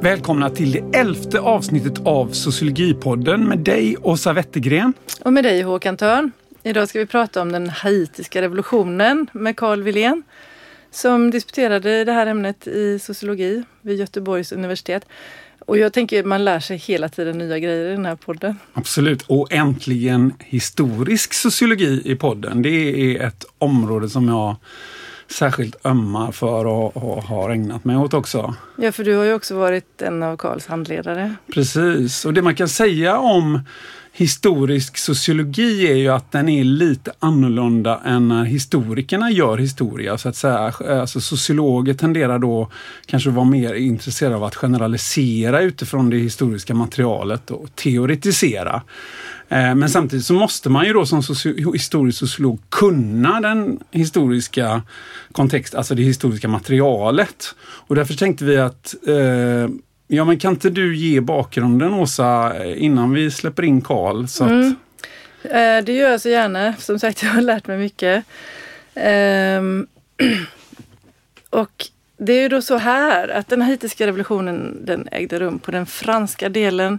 Välkomna till det elfte avsnittet av Sociologipodden med dig Åsa Wettergren. Och med dig Håkan Törn. Idag ska vi prata om den haitiska revolutionen med Carl Wilén som disputerade i det här ämnet i sociologi vid Göteborgs universitet. Och jag tänker att man lär sig hela tiden nya grejer i den här podden. Absolut, och äntligen historisk sociologi i podden. Det är ett område som jag särskilt ömmar för och, och, har ägnat mig åt också. Ja, för du har ju också varit en av Karls handledare. Precis, och det man kan säga om historisk sociologi är ju att den är lite annorlunda än när historikerna gör historia. Så att säga. Alltså sociologer tenderar då kanske att vara mer intresserade av att generalisera utifrån det historiska materialet och teoretisera. Eh, men samtidigt så måste man ju då som historisk sociolog kunna den historiska kontext, alltså det historiska materialet. Och därför tänkte vi att eh, Ja, men kan inte du ge bakgrunden Åsa innan vi släpper in Karl? Mm. Eh, det gör jag så gärna. Som sagt, jag har lärt mig mycket. Eh, och det är ju då så här att den haitiska revolutionen den ägde rum på den franska delen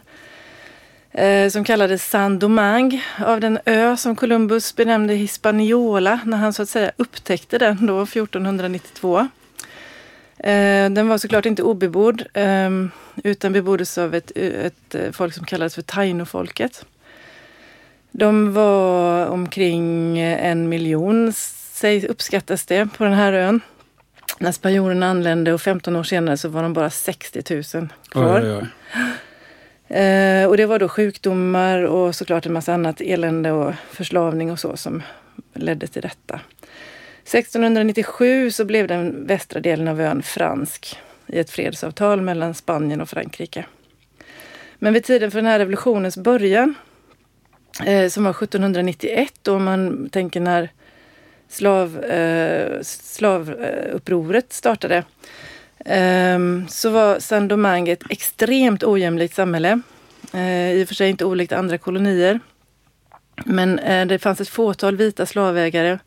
eh, som kallades Saint-Domingue av den ö som Columbus benämnde Hispaniola när han så att säga upptäckte den då 1492. Eh, den var såklart inte obebodd ehm, utan beboddes av ett, ett eh, folk som kallades för Taino-folket. De var omkring en miljon, uppskattas det, på den här ön. När spanjorerna anlände och 15 år senare så var de bara 60 000 kvar. Oj, oj, oj. Eh, och det var då sjukdomar och såklart en massa annat elände och förslavning och så som ledde till detta. 1697 så blev den västra delen av ön fransk i ett fredsavtal mellan Spanien och Frankrike. Men vid tiden för den här revolutionens början, eh, som var 1791, om man tänker när slav, eh, slavupproret startade, eh, så var Saint-Domingue ett extremt ojämlikt samhälle. Eh, I och för sig inte olikt andra kolonier. Men eh, det fanns ett fåtal vita slavägare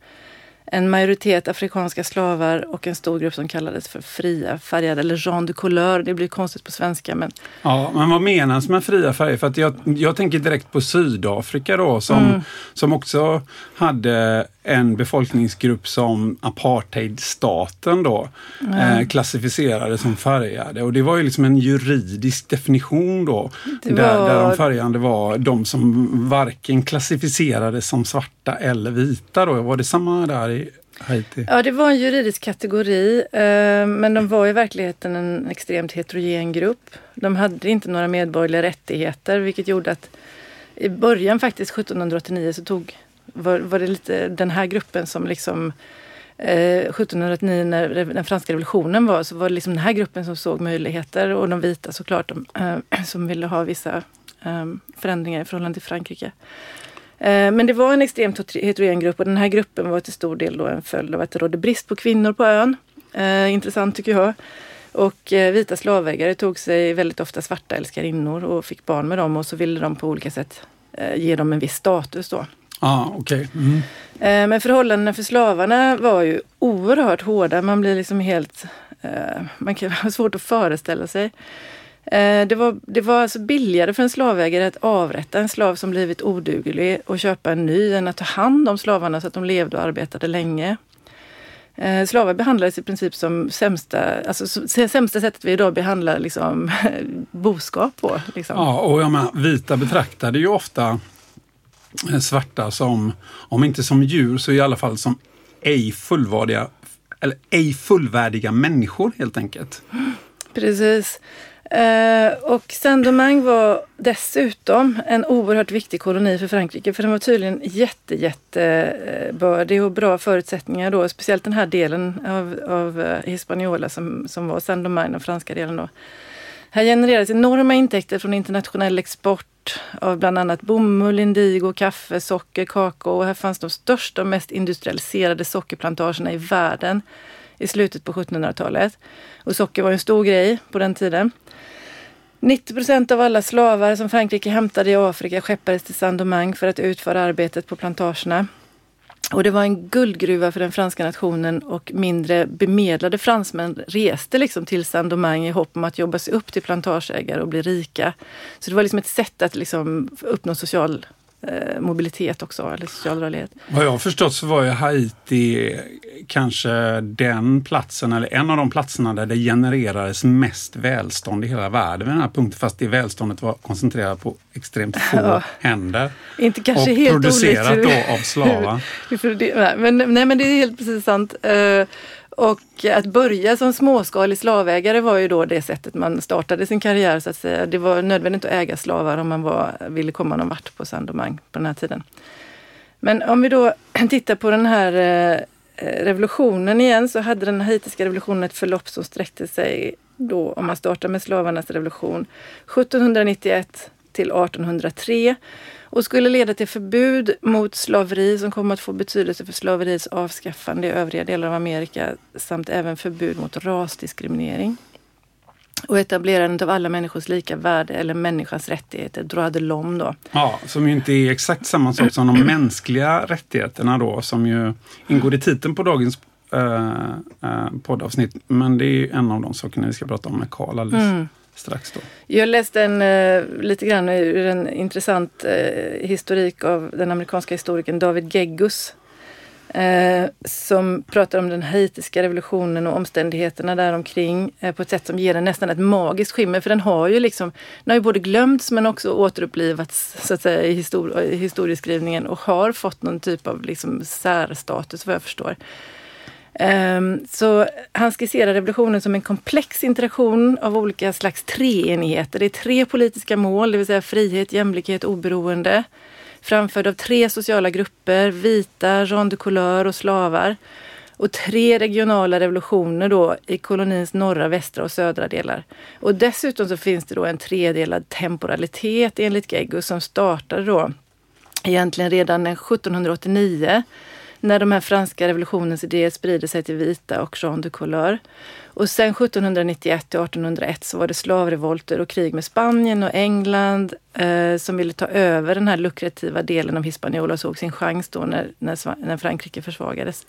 en majoritet afrikanska slavar och en stor grupp som kallades för fria färgade eller Jean de couleur. Det blir konstigt på svenska. Men... Ja, men vad menas med fria färger? För att jag, jag tänker direkt på Sydafrika då som, mm. som också hade en befolkningsgrupp som apartheidstaten då mm. eh, klassificerade som färgade. Och det var ju liksom en juridisk definition då. Var... Där, där de färgande var de som varken klassificerades som svarta eller vita. Då. Var det samma där i Haiti? Ja, det var en juridisk kategori. Eh, men de var i verkligheten en extremt heterogen grupp. De hade inte några medborgerliga rättigheter vilket gjorde att i början faktiskt 1789 så tog var, var det lite den här gruppen som liksom eh, 1709 när den franska revolutionen var så var det liksom den här gruppen som såg möjligheter och de vita såklart de, eh, som ville ha vissa eh, förändringar i förhållande till Frankrike. Eh, men det var en extremt heterogen grupp och den här gruppen var till stor del då en följd av att det rådde brist på kvinnor på ön. Eh, intressant tycker jag. Och eh, vita slavägare tog sig väldigt ofta svarta älskarinnor och fick barn med dem och så ville de på olika sätt eh, ge dem en viss status då. Ah, okay. Mm. Eh, men förhållandena för slavarna var ju oerhört hårda. Man blir liksom helt... Eh, man kan ha svårt att föreställa sig. Eh, det var, det var alltså billigare för en slavägare att avrätta en slav som blivit oduglig och köpa en ny än att ta hand om slavarna så att de levde och arbetade länge. Slavar behandlades i princip som sämsta, alltså sämsta sättet vi idag behandlar liksom, boskap på. Liksom. Ja, och jag menar, vita betraktade ju ofta Eh, svarta som, om inte som djur, så i alla fall som ej fullvärdiga, eller ej fullvärdiga människor helt enkelt. Precis. Eh, och Saint-Domingue var dessutom en oerhört viktig koloni för Frankrike för den var tydligen jätte, jättebördig och bra förutsättningar då. Speciellt den här delen av, av eh, Hispaniola som, som var Saint-Domingue, den franska delen då. Här genererades enorma intäkter från internationell export av bland annat bomull, indigo, kaffe, socker, kakao. Och här fanns de största och mest industrialiserade sockerplantagerna i världen i slutet på 1700-talet. Och socker var en stor grej på den tiden. 90 procent av alla slavar som Frankrike hämtade i Afrika skeppades till Saint-Domingue för att utföra arbetet på plantagerna. Och det var en guldgruva för den franska nationen och mindre bemedlade fransmän reste liksom till Saint-Domingue i hopp om att jobba sig upp till plantageägare och bli rika. Så det var liksom ett sätt att liksom uppnå social mobilitet också, eller social rörlighet. Vad jag har förstått så var ju Haiti kanske den platsen, eller en av de platserna där det genererades mest välstånd i hela världen vid den här punkten, fast det välståndet var koncentrerat på extremt få ja. händer. Inte kanske och helt producerat då av slavar. men, nej, men det är helt precis sant. Och att börja som småskalig slavägare var ju då det sättet man startade sin karriär så att säga. Det var nödvändigt att äga slavar om man var, ville komma någon vart på saint på den här tiden. Men om vi då tittar på den här eh, revolutionen igen så hade den haitiska revolutionen ett förlopp som sträckte sig då, om man startar med slavarnas revolution, 1791 till 1803 och skulle leda till förbud mot slaveri som kommer att få betydelse för slaveriets avskaffande i övriga delar av Amerika samt även förbud mot rasdiskriminering. Och etablerandet av alla människors lika värde eller människans rättigheter, droit de l'homme då. Ja, som ju inte är exakt samma sak som de mänskliga rättigheterna då, som ju ingår i titeln på dagens äh, äh, poddavsnitt. Men det är ju en av de sakerna vi ska prata om med Karl alldeles mm strax då? Jag läste en, eh, lite grann ur en intressant eh, historik av den amerikanska historikern David Geggus. Eh, som pratar om den haitiska revolutionen och omständigheterna däromkring eh, på ett sätt som ger den nästan ett magiskt skimmer. För den har ju liksom, den har ju både glömts men också återupplivats så att säga, i, histor i historieskrivningen och har fått någon typ av liksom, särstatus vad jag förstår. Ehm, så han skisserar revolutionen som en komplex interaktion av olika slags treenigheter. Det är tre politiska mål, det vill säga frihet, jämlikhet, oberoende. Framförd av tre sociala grupper, vita, Jean de couleur och slavar. Och tre regionala revolutioner då i kolonins norra, västra och södra delar. Och dessutom så finns det då en tredelad temporalitet enligt Geggus, som startade då egentligen redan 1789 när de här franska revolutionens idéer sprider sig till vita och Jean de Couleur. Och sen 1791 till 1801 så var det slavrevolter och krig med Spanien och England eh, som ville ta över den här lukrativa delen av Hispaniola och såg sin chans då när, när, när Frankrike försvagades.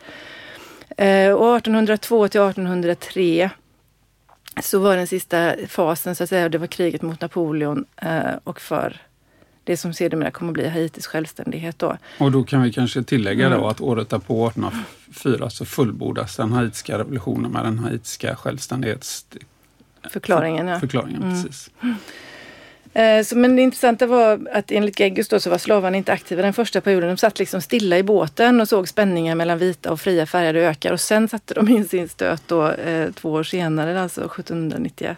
Eh, och 1802 till 1803 så var den sista fasen, så att säga, det var kriget mot Napoleon eh, och för det som sedermera kommer att bli Haitis självständighet. Då. Och då kan vi kanske tillägga mm. då att året därpå, 1804, så fullbordas den haitiska revolutionen med den haitiska självständighetsförklaringen. Ja. Förklaringen, mm. precis. Eh, så, men det intressanta var att enligt Geggus då så var slavarna inte aktiva den första perioden. De satt liksom stilla i båten och såg spänningar mellan vita och fria färgade ökar och sen satte de in sin stöt då, eh, två år senare, alltså 1791.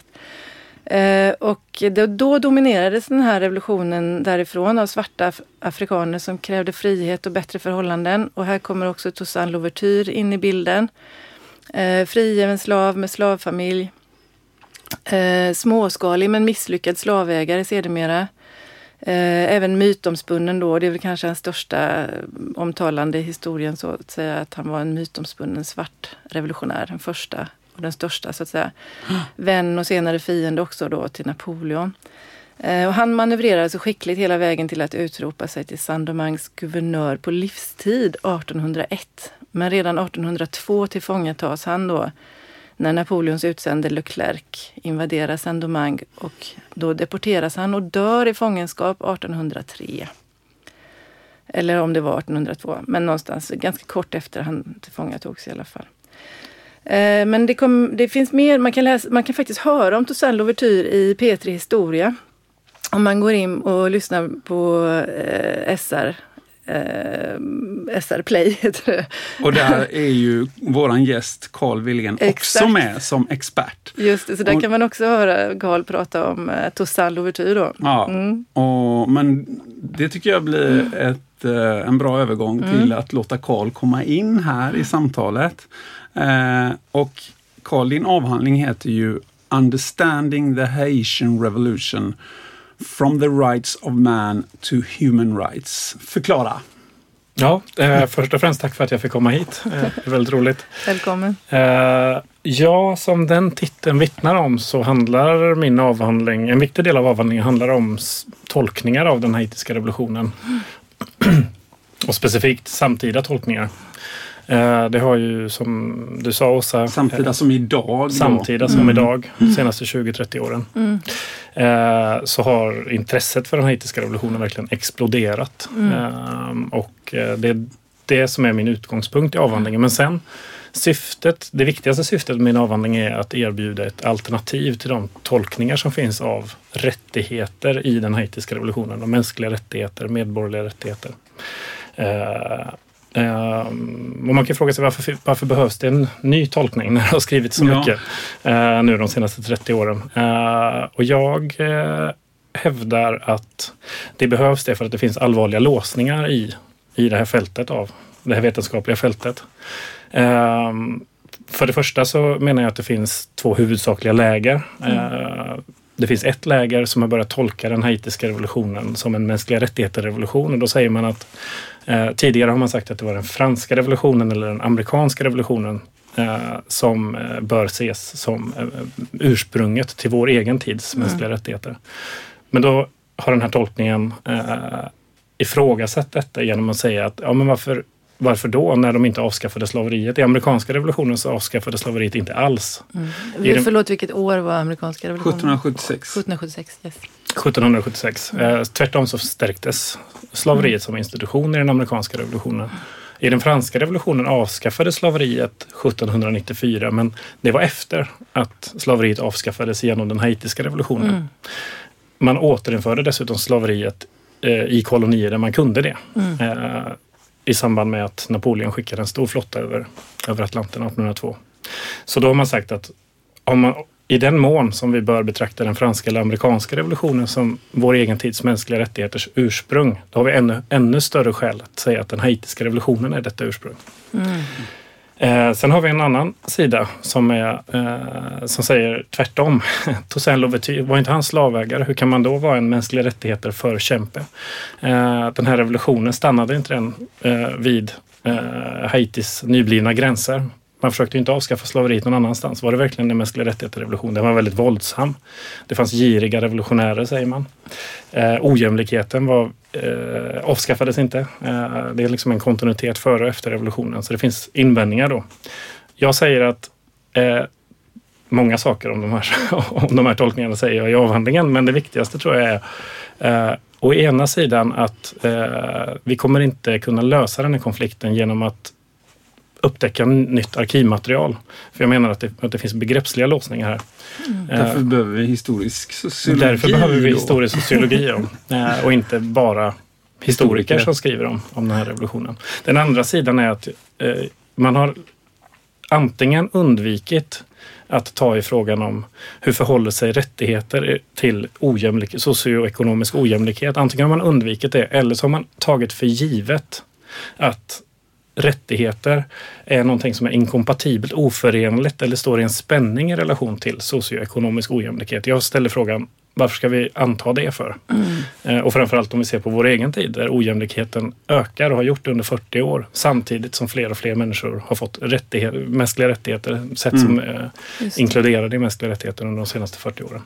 Eh, och då dominerades den här revolutionen därifrån av svarta afrikaner som krävde frihet och bättre förhållanden. Och här kommer också Toussaint Louverture in i bilden. Eh, frigiven slav med slavfamilj. Eh, småskalig men misslyckad slavägare sedermera. Eh, även mytomspunnen då, det är väl kanske hans största eh, omtalande i historien så att säga, att han var en mytomspunnen svart revolutionär, den första och den största så att säga. Vän och senare fiende också då till Napoleon. Eh, och han manövrerade så skickligt hela vägen till att utropa sig till Saint-Domingues guvernör på livstid 1801. Men redan 1802 tillfångatas han då när Napoleons utsände Leclerc invaderar Saint-Domingue och då deporteras han och dör i fångenskap 1803. Eller om det var 1802, men någonstans ganska kort efter han tillfångatogs i alla fall. Eh, men det, kom, det, finns mer, man kan, läsa, man kan faktiskt höra om Toussaint Louverture i P3 Historia. Om man går in och lyssnar på eh, SR. Eh, SR Play heter det. Och där är ju våran gäst Carl Wilén också med som expert. Just det, så där och, kan man också höra Carl prata om eh, Toussaint Louverture då. Ja, mm. och, men det tycker jag blir mm. ett, eh, en bra övergång mm. till att låta Carl komma in här i samtalet. Eh, och Carl, din avhandling heter ju Understanding the Haitian Revolution From the Rights of Man to Human Rights. Förklara. Ja, eh, först och främst tack för att jag fick komma hit. Eh, det är väldigt roligt. Välkommen. Eh, ja, som den titeln vittnar om så handlar min avhandling, en viktig del av avhandlingen handlar om tolkningar av den haitiska revolutionen. Och specifikt samtida tolkningar. Eh, det har ju som du sa Åsa. Samtida som idag. Då. Samtida som mm. idag, de senaste 20-30 åren. Mm. Eh, så har intresset för den haitiska revolutionen verkligen exploderat. Mm. Eh, och eh, det är det som är min utgångspunkt i avhandlingen. Men sen syftet, det viktigaste syftet med min avhandling är att erbjuda ett alternativ till de tolkningar som finns av rättigheter i den haitiska revolutionen. De mänskliga rättigheter, medborgerliga rättigheter. Uh, och man kan fråga sig varför, varför behövs det en ny tolkning när det har skrivits så ja. mycket uh, nu de senaste 30 åren. och jag hävdar att det behövs det för att det finns allvarliga låsningar i, i det här fältet av det här vetenskapliga fältet. Ehm, för det första så menar jag att det finns två huvudsakliga läger. Mm. Det finns ett läger som har börjat tolka den haitiska revolutionen som en mänskliga rättigheter-revolution och då säger man att eh, tidigare har man sagt att det var den franska revolutionen eller den amerikanska revolutionen eh, som eh, bör ses som eh, ursprunget till vår egen tids mm. mänskliga rättigheter. Men då har den här tolkningen eh, ifrågasatt detta genom att säga att ja, men varför varför då, när de inte avskaffade slaveriet? I amerikanska revolutionen så avskaffade slaveriet inte alls. Mm. Den... Förlåt, vilket år var amerikanska revolutionen? 1776. 1776, yes. 1776. Mm. Eh, tvärtom så stärktes slaveriet mm. som institution i den amerikanska revolutionen. I den franska revolutionen avskaffades slaveriet 1794 men det var efter att slaveriet avskaffades genom den haitiska revolutionen. Mm. Man återinförde dessutom slaveriet eh, i kolonier där man kunde det. Mm. Eh, i samband med att Napoleon skickade en stor flotta över, över Atlanten 1802. Så då har man sagt att om man, i den mån som vi bör betrakta den franska eller amerikanska revolutionen som vår egen tids mänskliga rättigheters ursprung, då har vi ännu, ännu större skäl att säga att den haitiska revolutionen är detta ursprung. Mm. Eh, sen har vi en annan sida som, är, eh, som säger tvärtom. Toussaint Louverture, var inte han slavägare? Hur kan man då vara en mänskliga rättigheter förkämpe? Eh, den här revolutionen stannade inte den eh, vid eh, Haitis nyblivna gränser. Man försökte inte avskaffa slaveriet någon annanstans. Var det verkligen en mänskliga rättigheter-revolution? Den var väldigt våldsam. Det fanns giriga revolutionärer, säger man. Eh, ojämlikheten var, eh, avskaffades inte. Eh, det är liksom en kontinuitet före och efter revolutionen, så det finns invändningar då. Jag säger att eh, många saker om de, här, om de här tolkningarna säger jag i avhandlingen, men det viktigaste tror jag är eh, å ena sidan att eh, vi kommer inte kunna lösa den här konflikten genom att upptäcka nytt arkivmaterial. För jag menar att det, att det finns begreppsliga låsningar här. Mm. Därför behöver vi historisk sociologi. Därför behöver vi historisk sociologi om, eh, och inte bara historiker som skriver om, om den här revolutionen. Den andra sidan är att eh, man har antingen undvikit att ta i frågan om hur förhåller sig rättigheter till ojämlik, socioekonomisk ojämlikhet. Antingen har man undvikit det eller så har man tagit för givet att rättigheter är någonting som är inkompatibelt, oförenligt eller står i en spänning i relation till socioekonomisk ojämlikhet. Jag ställer frågan, varför ska vi anta det för? Mm. Eh, och framförallt om vi ser på vår egen tid där ojämlikheten ökar och har gjort det under 40 år samtidigt som fler och fler människor har fått rättighet, mänskliga rättigheter sett mm. som eh, inkluderade i mänskliga rättigheter under de senaste 40 åren.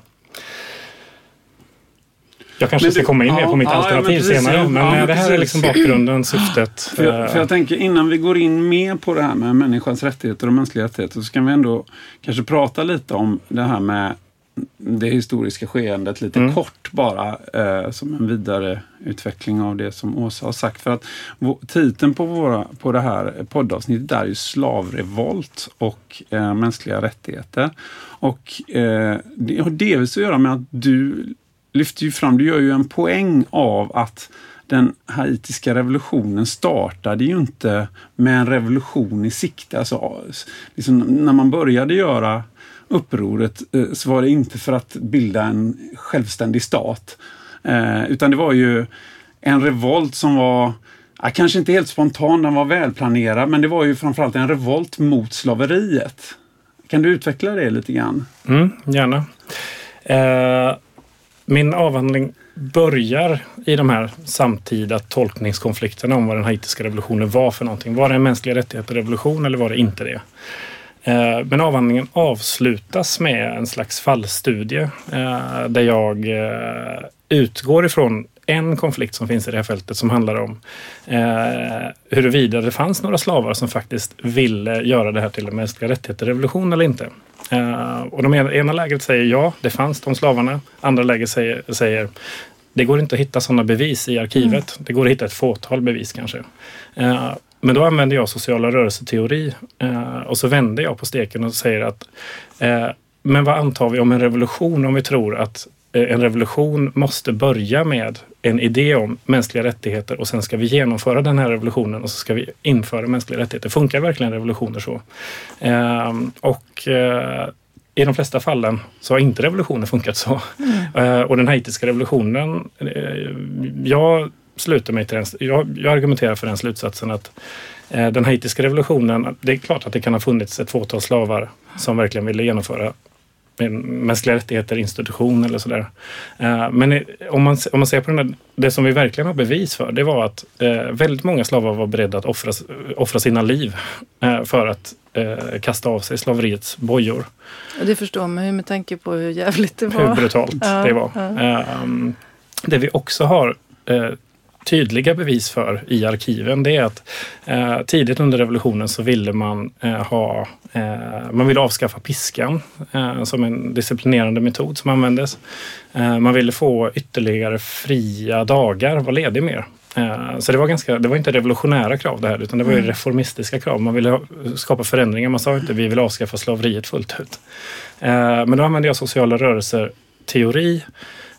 Jag kanske du, ska komma in mer på mitt ja, alternativ ja, men senare. Men, men det här precis. är liksom bakgrunden, syftet. För jag, för jag tänker innan vi går in mer på det här med människans rättigheter och mänskliga rättigheter så kan vi ändå kanske prata lite om det här med det historiska skeendet lite mm. kort bara eh, som en vidare utveckling av det som Åsa har sagt. För att titeln på, våra, på det här poddavsnittet är ju slavrevolt och eh, mänskliga rättigheter. Och eh, det har delvis att göra med att du lyfter ju fram, du gör ju en poäng av att den haitiska revolutionen startade ju inte med en revolution i sikte. Alltså, liksom när man började göra upproret eh, så var det inte för att bilda en självständig stat. Eh, utan det var ju en revolt som var ja, kanske inte helt spontan, den var välplanerad, men det var ju framförallt en revolt mot slaveriet. Kan du utveckla det lite grann? Mm, gärna. Eh, min avhandling börjar i de här samtida tolkningskonflikterna om vad den haitiska revolutionen var för någonting. Var det en mänskliga rättigheter-revolution eller var det inte det? Eh, men avhandlingen avslutas med en slags fallstudie eh, där jag eh, utgår ifrån en konflikt som finns i det här fältet som handlar om eh, huruvida det fanns några slavar som faktiskt ville göra det här till en mänskliga rättigheter-revolution eller inte. Eh, och de ena lägret säger ja, det fanns de slavarna. Andra läget säger, säger det går inte att hitta sådana bevis i arkivet. Mm. Det går att hitta ett fåtal bevis kanske. Eh, men då använder jag sociala rörelseteori eh, och så vänder jag på steken och säger att men vad antar vi om en revolution om vi tror att en revolution måste börja med en idé om mänskliga rättigheter och sen ska vi genomföra den här revolutionen och så ska vi införa mänskliga rättigheter. Funkar verkligen revolutioner så? Eh, och eh, i de flesta fallen så har inte revolutionen funkat så. Mm. Eh, och den haitiska revolutionen, eh, jag sluter mig till den, jag, jag argumenterar för den slutsatsen att eh, den haitiska revolutionen, det är klart att det kan ha funnits ett fåtal slavar som verkligen ville genomföra mänskliga rättigheter institution eller sådär. Eh, men om man, om man ser på den här, det som vi verkligen har bevis för, det var att eh, väldigt många slavar var beredda att offra, offra sina liv eh, för att kasta av sig slaveriets bojor. det förstår man ju med tanke på hur jävligt det var. Hur brutalt ja, det var. Ja. Det vi också har tydliga bevis för i arkiven det är att eh, tidigt under revolutionen så ville man eh, ha eh, man ville avskaffa piskan eh, som en disciplinerande metod som användes. Eh, man ville få ytterligare fria dagar, vara ledig mer. Eh, så det var, ganska, det var inte revolutionära krav det här utan det var mm. reformistiska krav. Man ville skapa förändringar. Man sa inte vi vill avskaffa slaveriet fullt ut. Men då använde jag sociala rörelser teori Eh,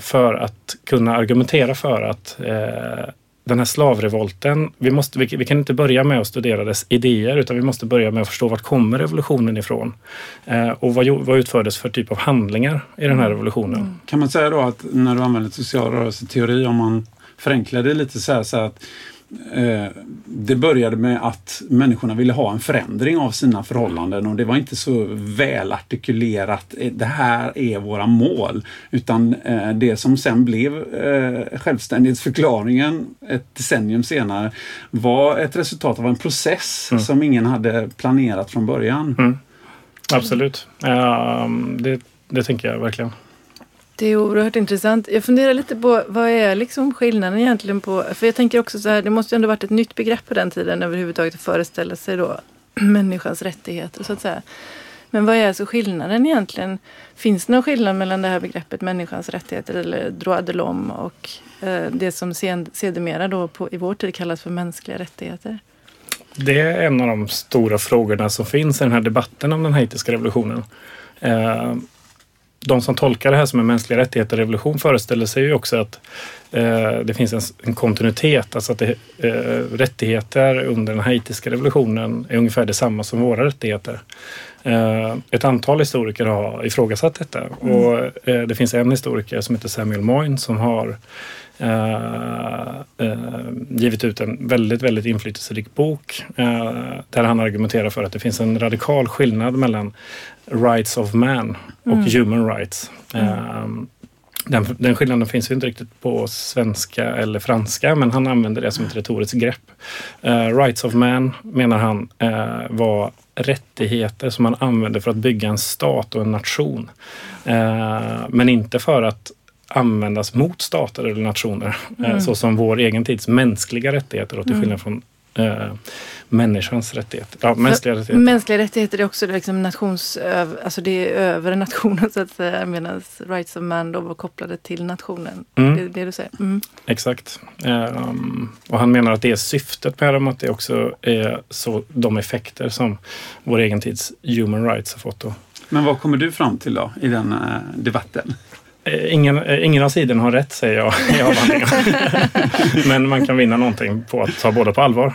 för att kunna argumentera för att eh, den här slavrevolten, vi, måste, vi, vi, kan inte börja med att studera dess idéer utan vi måste börja med att förstå vart kommer revolutionen ifrån? Eh, och vad, vad utfördes för typ av handlingar i den här mm. revolutionen? Mm. Kan man säga då att när du använder social rörelseteori, om man förenklar det lite så här, så att Eh, det började med att människorna ville ha en förändring av sina förhållanden och det var inte så väl artikulerat. Eh, det här är våra mål. Utan eh, det som sen blev självständighetsförklaringen ett decennium senare var ett resultat av en process mm. som ingen hade planerat från början. Mm. Absolut. Um, det, det tänker jag verkligen. Det är oerhört intressant. Jag funderar lite på vad är liksom skillnaden egentligen på... För jag tänker också så här, det måste ju ändå varit ett nytt begrepp på den tiden överhuvudtaget att föreställa sig då människans rättigheter så att säga. Men vad är alltså skillnaden egentligen? Finns det någon skillnad mellan det här begreppet människans rättigheter eller droit de l'homme och eh, det som sedermera då på, i vår tid kallas för mänskliga rättigheter? Det är en av de stora frågorna som finns i den här debatten om den haitiska revolutionen. Eh, de som tolkar det här som en mänskliga rättigheter-revolution föreställer sig ju också att eh, det finns en, en, kontinuitet, alltså att det, eh, rättigheter under den haitiska revolutionen är ungefär detsamma som våra rättigheter. Eh, ett antal historiker har ifrågasatt detta mm. och eh, det finns en historiker som heter Samuel Moyne som har givit ut en väldigt, väldigt inflytelserik bok uh, där han argumenterar för att det finns en radikal skillnad mellan rights of man och mm. human rights. Mm. Den, den skillnaden finns ju inte riktigt på svenska eller franska men han använder det som ett retoriskt grepp. rights of man menar han var rättigheter som man använder för att bygga en stat och en nation. men inte för att användas mot stater eller nationer. Eh, mm. Så som vår egen tids mänskliga rättigheter och till mm. skillnad från eh, människans rättigheter. Ja, mänskliga rättigheter. Mänskliga rättigheter är också liksom nations, alltså det är över nationen så att säga. Medan rights of man då var kopplade till nationen. Mm. Det är det du säger. Mm. Exakt. Um, och han menar att det är syftet med dem, att det också är så de effekter som vår egen tids human rights har fått. Då. Men vad kommer du fram till då i den uh, debatten? Eh, ingen, eh, ingen av sidorna har rätt säger jag i avhandlingen. Men man kan vinna någonting på att ta båda på allvar.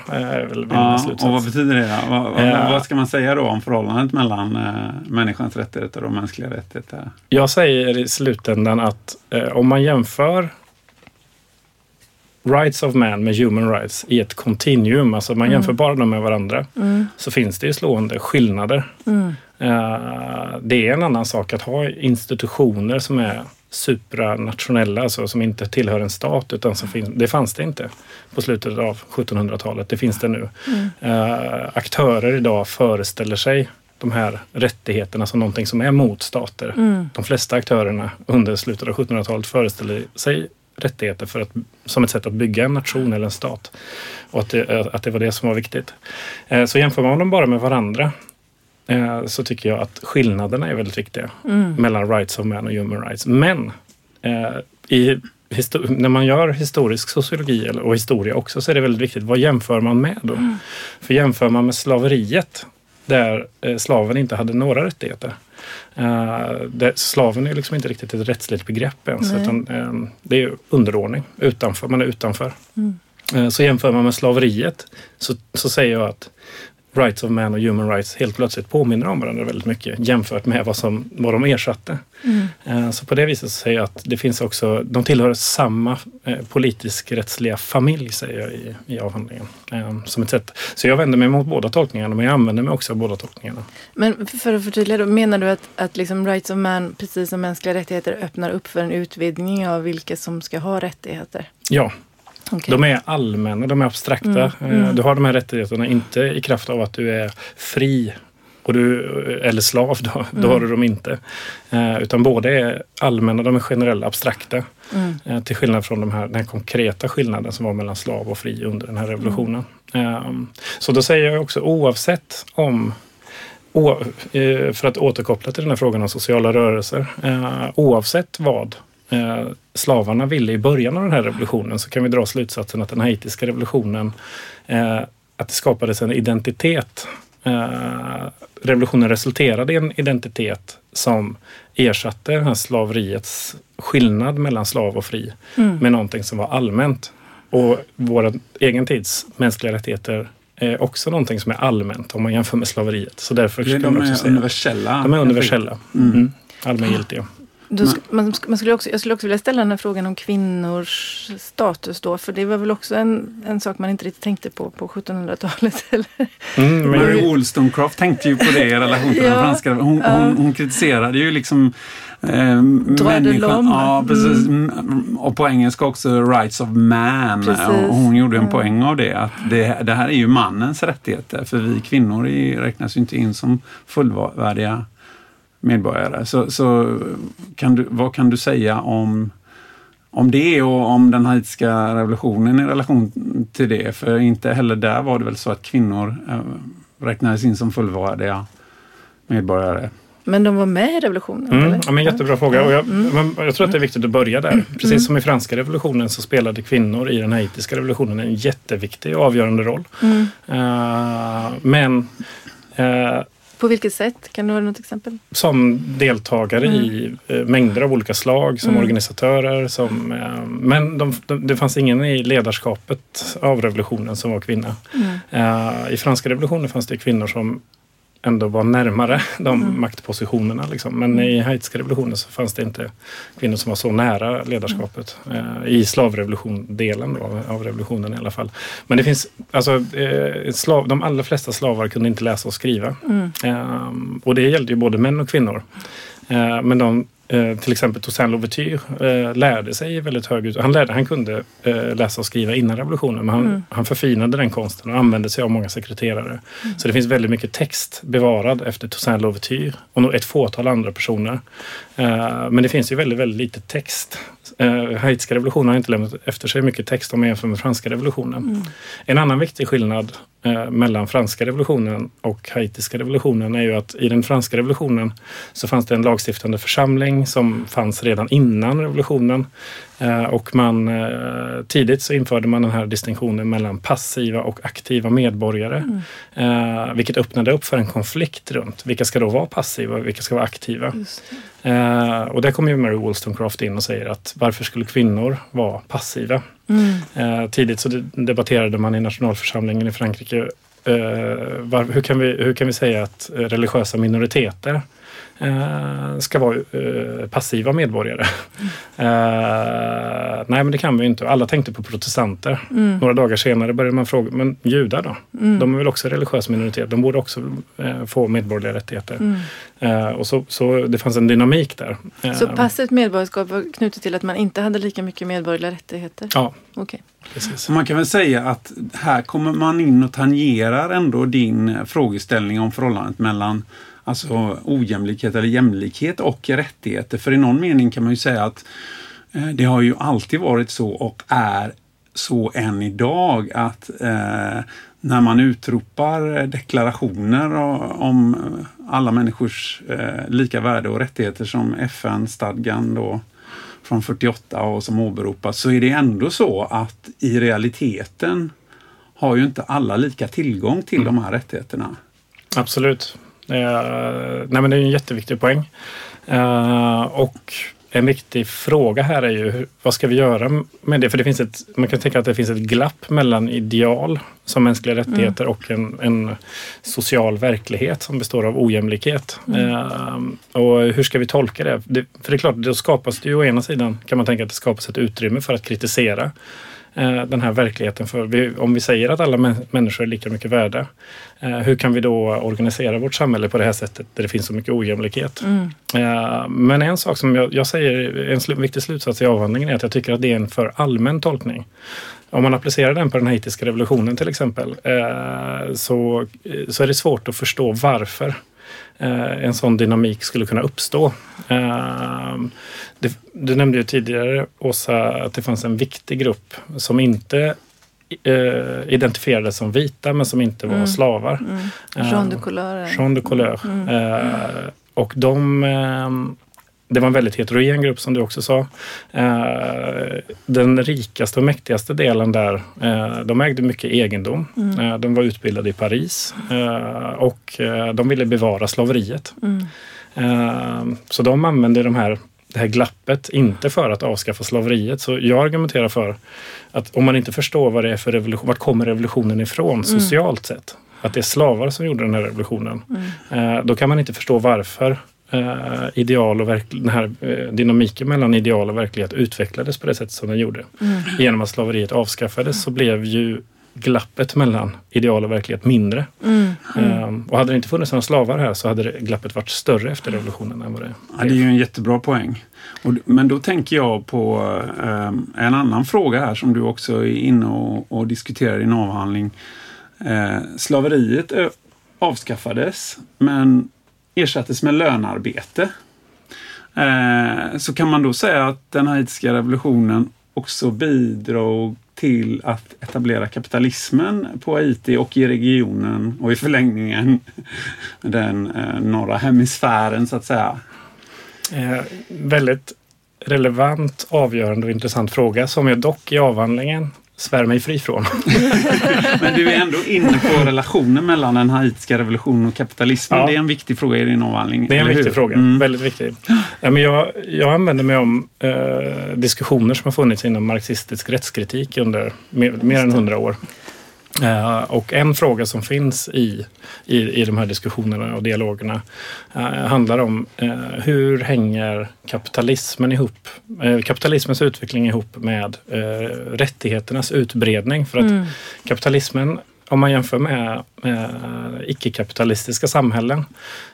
ja, och vad betyder det? Vad, vad, vad, ska man säga då om förhållandet mellan människans rättigheter och mänskliga rättigheter? Jag säger i slutändan att om man jämför rights of man med human rights i ett continuum, alltså man mm. jämför bara dem med varandra, mm. så finns det ju slående skillnader. Mm. Det är en annan sak att ha institutioner som är supranationella, alltså som inte tillhör en stat. Utan som finns, det fanns det inte på slutet av 1700-talet. Det finns det nu. Mm. Uh, aktörer idag föreställer sig de här rättigheterna som någonting som är mot stater. Mm. De flesta aktörerna under slutet av 1700-talet föreställer sig rättigheter för att, som ett sätt att bygga en nation eller en stat. Och att det, att det var det som var viktigt. Eh, så jämför man dem bara med varandra eh, så tycker jag att skillnaderna är väldigt viktiga Mm. mellan rights of man och human rights. Men eh, i när man gör historisk sociologi och historia också så är det väldigt viktigt. Vad jämför man med då? Mm. För jämför man med slaveriet där eh, slaven inte hade några rättigheter. Slaven är liksom inte riktigt ett rättsligt begrepp ens. Nej. Utan, det är underordning. Utanför, man är utanför. Mm. Så jämför man med slaveriet så, så säger jag att Rights of Man och Human Rights helt plötsligt påminner om varandra väldigt mycket jämfört med vad, som, vad de ersatte. Mm. Eh, Så på det viset säger jag att det finns också, de tillhör samma eh, politisk-rättsliga familj säger jag i, i avhandlingen. Eh, Som ett sätt. Så jag vänder mig mot båda tolkningarna men jag använder mig också av båda tolkningarna. Men för att förtydliga då, menar du att, att liksom rights of man, precis som mänskliga rättigheter, öppnar upp för en utvidgning av vilka som ska ha rättigheter? Ja, Okej. de är allmänna, de är abstrakta. Mm, mm. Eh, Du har de här rättigheterna inte i kraft av att du är fri och du, eller slav, då, då Mm. har du dem inte. Eh, Utan båda är allmänna, de är generella, abstrakta. Mm. Eh, Till skillnad från de här, den här konkreta skillnaden som var mellan slav och fri under den här revolutionen. Ehm, Så då säger jag också oavsett om o- eh, för att återkoppla till den här frågan om sociala rörelser. eh, Oavsett vad eh, slavarna ville i början av den här revolutionen så kan vi dra slutsatsen att den haitiska revolutionen, eh, att det skapades en identitet. Eh, Revolutionen resulterade i en identitet som ersatte det här slaveriets skillnad mellan slav och fri Mm. med någonting som var allmänt. Och vår egen tids mänskliga rättigheter är också någonting som är allmänt om man jämför med slaveriet. Så därför Det- skulle De man också är säga universella. de är universella. Mm. Mm. Allmängiltiga. Sk- man, man skulle också, jag skulle också vilja ställa den här frågan om kvinnors status då, för det var väl också en, en sak man inte riktigt tänkte på på 1700-talet? Eller? Mm, Mary Wollstonecraft tänkte ju på det i relation till Ja, den franska. Hon, ja. hon, hon kritiserade ju liksom eh, människan. Ja, precis. Mm. Och på engelska också rights of man. Precis. Och hon gjorde en Mm. poäng av det. Att det, det här är ju mannens rättigheter. För vi kvinnor räknas ju inte in som fullvärdiga medborgare. Så, så kan du, vad kan du säga om om det och om den haitiska revolutionen i relation till det. För inte heller där var det väl så att kvinnor eh, räknades in som fullvärdiga medborgare. Men de var med i revolutionen? mm, eller? ja, men jättebra fråga. Och jag, Mm. jag tror att det är viktigt att börja där. Precis Mm. som i franska revolutionen så spelade kvinnor i den haitiska revolutionen en jätteviktig och avgörande roll. Mm. Eh, men eh, På vilket sätt? Kan du ha något exempel? som deltagare i eh, mängder av olika slag, som Mm. organisatörer. Som, eh, men de, de, det fanns ingen i ledarskapet av revolutionen som var kvinna. Mm. Eh, I franska revolutionen fanns det kvinnor som ändå var närmare de Mm. maktpositionerna. Liksom. Men i haitiska revolutionen så fanns det inte kvinnor som var så nära ledarskapet. Eh, I slavrevolution-delen av revolutionen i alla fall. Men det finns, alltså, eh, slav, de allra flesta slavar kunde inte läsa och skriva. Mm. Ehm, och det gällde ju både män och kvinnor. Eh, men de, eh, till exempel Toussaint Louverture eh, lärde sig väldigt hög ut. Han, lärde, han kunde eh, läsa och skriva innan revolutionen men han, Mm. han förfinade den konsten och använde sig av många sekreterare. Så det finns väldigt mycket text bevarad efter Toussaint Louverture och nog ett fåtal andra personer. Eh, men det finns ju väldigt, väldigt lite text. Uh, haitiska revolutionen har inte lämnat efter sig mycket text om man jämför med franska revolutionen. Mm. En annan viktig skillnad eh, mellan franska revolutionen och haitiska revolutionen är ju att i den franska revolutionen så fanns det en lagstiftande församling som fanns redan innan revolutionen. Eh, och man, eh, tidigt så införde man den här distinktionen mellan passiva och aktiva medborgare. Mm. Vilket öppnade upp för en konflikt runt vilka ska då vara passiva och vilka ska vara aktiva. Och där kommer ju Mary Wollstonecraft in och säger att varför skulle kvinnor vara passiva? Mm. Eh, tidigt så debatterade man i nationalförsamlingen i Frankrike eh, hur, kan vi, hur kan vi säga att eh, religiösa minoriteter eh, ska vara eh, passiva medborgare? Eh, nej, men det kan vi inte. Alla tänkte på protestanter. Mm. Några dagar senare började man fråga, men judar då? Mm. De är väl också religiös minoritet? De borde också eh, få medborgerliga rättigheter. Mm. Eh, och så, så det fanns en dynamik där. Eh, Så passivt medborgarskap var knutet till att man inte hade lika mycket medborgerliga rättigheter? Ja, Okej. precis. Man kan väl säga att här kommer man in och tangerar ändå din frågeställning om förhållandet mellan alltså ojämlikhet eller jämlikhet och rättigheter. För i någon mening kan man ju säga att Eh, det har ju alltid varit så och är så än idag att eh, när man utropar deklarationer om alla människors eh, lika värde och rättigheter som FN-stadgan då från 48 och som åberopas så är det ändå så att i realiteten har ju inte alla lika tillgång till mm. de här rättigheterna. Absolut. Eh, nej men det är en jätteviktig poäng. Eh, och en viktig fråga här är ju vad ska vi göra med det? För det finns ett, man kan tänka att det finns ett glapp mellan ideal som mänskliga rättigheter mm. och en, en, social verklighet som består av ojämlikhet. Mm. Uh, och hur ska vi tolka det? det? För det är klart, då skapas det ju å ena sidan kan man tänka att det skapas ett utrymme för att kritisera Eh, den här verkligheten. För vi, om vi säger att alla människor är lika mycket värda, eh, hur kan vi då organisera vårt samhälle på det här sättet där det finns så mycket ojämlikhet? Mm. Eh, men en sak som jag, jag säger, en sl viktig slutsats i avhandlingen är att jag tycker att det är en för allmän tolkning. Om man applicerar den på den haitiska revolutionen till exempel så, så är det svårt att förstå varför en sån dynamik skulle kunna uppstå. Det, du nämnde ju tidigare, Åsa, att det fanns en viktig grupp som inte eh, identifierades som vita men som inte var mm. slavar. Mm. Jean de Couleur. Jean de Couleur. Mm. Eh, och de eh, det var en väldigt heterogen grupp som du också sa. Eh, den rikaste och mäktigaste delen där, eh, de ägde mycket egendom. Mm. Eh, de var utbildade i Paris och de ville bevara slaveriet. Mm. Så de använde de här det här glappet, inte för att avskaffa slaveriet. Så jag argumenterar för att om man inte förstår vad det är för revolution, vart kommer revolutionen ifrån mm. socialt sett? Att det är slavar som gjorde den här revolutionen. Mm. Då kan man inte förstå varför eh, ideal och den här eh, dynamiken mellan ideal och verklighet utvecklades på det sätt som den gjorde. Mm. Genom att slaveriet avskaffades så blev ju glappet mellan ideal och verklighet mindre. Mm. Mm. och hade det inte funnits några slavar här så hade glappet varit större efter revolutionen än vad det är. Ja, det är ju en jättebra poäng. Och, men då tänker jag på um, en annan fråga här som du också är inne och, och diskuterar i din avhandling. Uh, slaveriet avskaffades men ersattes med lönarbete. Eh, så kan man då säga att den haitiska revolutionen också bidrog till att etablera kapitalismen på Haiti och i regionen och i förlängningen den eh, norra hemisfären så att säga? Eh, väldigt relevant, avgörande och intressant fråga som jag dock i avhandlingen svär mig fri från. Men du är ändå inne på relationen mellan den haitiska revolutionen och kapitalismen. Ja. Det är en viktig fråga i din avhandling. Det är en viktig hur? fråga, mm. väldigt viktig. Ja, men jag, jag använder mig om eh, diskussioner som har funnits inom marxistisk rättskritik under mer, mer än hundra år. Uh, och en fråga som finns i, i, i de här diskussionerna och dialogerna uh, handlar om uh, hur hänger kapitalismen ihop, kapitalismens utveckling ihop med rättigheternas utbredning? För att mm. kapitalismen om man jämför med eh, icke-kapitalistiska samhällen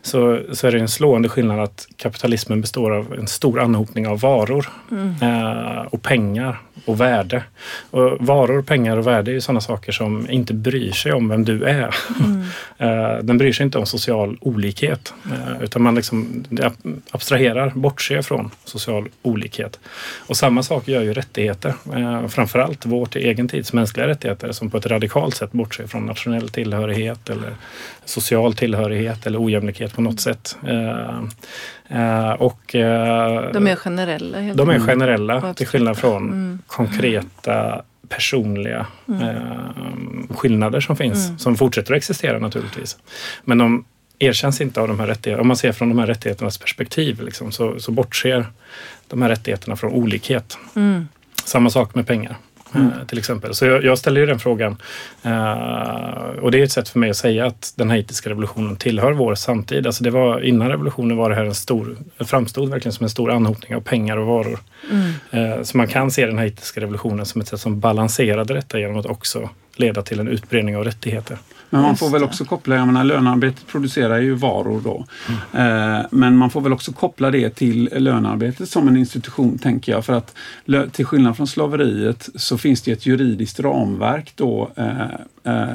så, så är det en slående skillnad att kapitalismen består av en stor anhopning av varor mm. eh, och pengar och värde. Och varor, pengar och värde är ju sådana saker som inte bryr sig om vem du är. Mm. eh, den bryr sig inte om social olikhet eh, utan man liksom abstraherar, bortser från social olikhet. Och samma sak gör ju rättigheter. Eh, framförallt vårt egen tids mänskliga rättigheter som på ett radikalt sätt bortser från nationell tillhörighet eller social tillhörighet eller ojämlikhet på något sätt. Eh, och, eh, de är generella? Helt de är generella till skillnad från mm. konkreta personliga mm. eh, skillnader som finns, mm. som fortsätter att existera naturligtvis. Men de erkänns inte av de här rättigheterna. Om man ser från de här rättigheternas perspektiv liksom, så, så bortser de här rättigheterna från olikhet. Mm. Samma sak med pengar. Mm. Eh, till exempel. Så jag, jag ställer ju den frågan. Uh, och det är ett sätt för mig att säga att den haitiska revolutionen tillhör vår samtid. Alltså det var, innan revolutionen var det här en stor, framstod verkligen som en stor anhopning av pengar och varor. Mm. Uh, så man kan se den haitiska revolutionen som ett sätt som balanserade detta genom att också leda till en utbredning av rättigheter. Men man Just får väl också koppla, jag menar lönearbetet producerar ju varor då. Eh, men man får väl också koppla det till lönearbetet som en institution tänker jag. För att till skillnad från slaveriet så finns det ett juridiskt ramverk då eh, eh,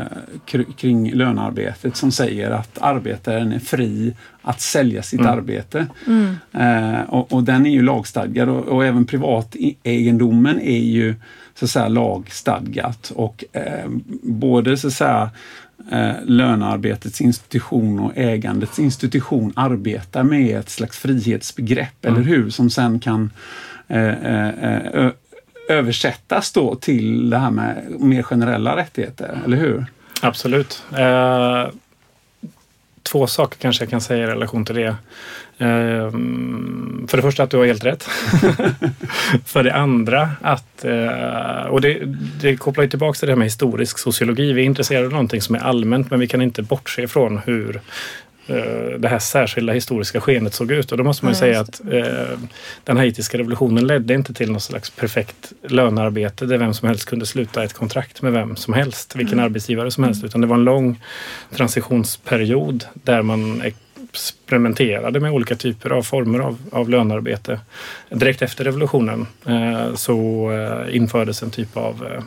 kr- kring lönearbetet som säger att arbetaren är fri att sälja sitt Mm. arbete. Mm. Eh, och, och den är ju lagstadgad och, och även privategendomen är ju så att säga lagstadgat och eh, både så att säga eh, lönearbetets institution och ägandets institution arbetar med ett slags frihetsbegrepp, Mm. eller hur? Som sen kan eh, eh, översättas då till det här med mer generella rättigheter, eller hur? Absolut. Eh, två saker kanske jag kan säga i relation till det. Eh, för det första att du har helt rätt. för det andra att, eh, och det, det kopplar ju tillbaka till det här med historisk sociologi. Vi är intresserade av någonting som är allmänt men vi kan inte bortse ifrån hur eh, det här särskilda historiska skenet såg ut. Och då måste man ju säga att eh, den haitiska revolutionen ledde inte till något slags perfekt lönearbete där vem som helst kunde sluta ett kontrakt med vem som helst, vilken arbetsgivare som helst. Utan det var en lång transitionsperiod där man experimenterade med olika typer av former av, av lönearbete. Direkt efter revolutionen eh, så eh, infördes en typ av eh,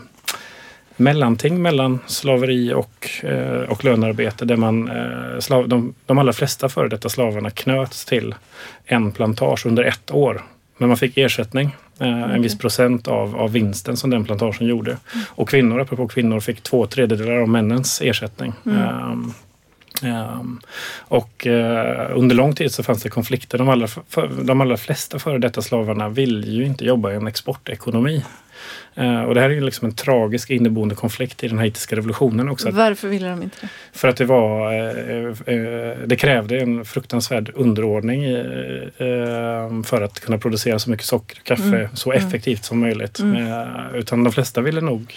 mellanting mellan slaveri och, eh, och lönearbete där man, eh, slav, de, de allra flesta före detta slavarna knöts till en plantage under ett år. Men man fick ersättning, eh, en viss procent av, av vinsten som den plantagen gjorde. Och kvinnor, apropå kvinnor, fick två tredjedelar av männens ersättning. Ehm, ehm, och eh, under lång tid så fanns det konflikter. De allra, för, de allra flesta före detta slavarna vill ju inte jobba i en exportekonomi. Eh, och det här är ju liksom en tragisk inneboende konflikt i den haitiska revolutionen också. Varför ville de inte det? för att det var, eh, det krävde en fruktansvärd underordning i, eh, för att kunna producera så mycket socker och kaffe Mm. så Mm. effektivt som möjligt. Mm. Utan de flesta ville nog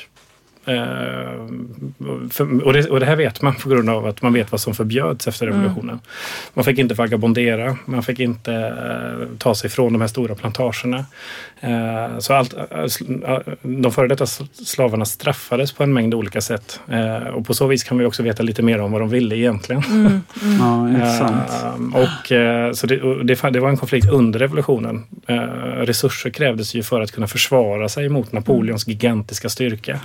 för, och, det, och det här vet man på grund av att man vet vad som förbjöds efter Mm. revolutionen. Man fick inte vagabondera, man fick inte eh, ta sig från de här stora plantagerna. Eh, så allt, eh, eh, de före detta slavarna straffades på en mängd olika sätt. Eh, och på så vis kan vi också veta lite mer om vad de ville egentligen. Mm, mm. Ja, intressant. Eh, och, eh, så det, och det, var en konflikt under revolutionen. Eh, resurser krävdes ju för att kunna försvara sig mot Napoleons gigantiska styrka.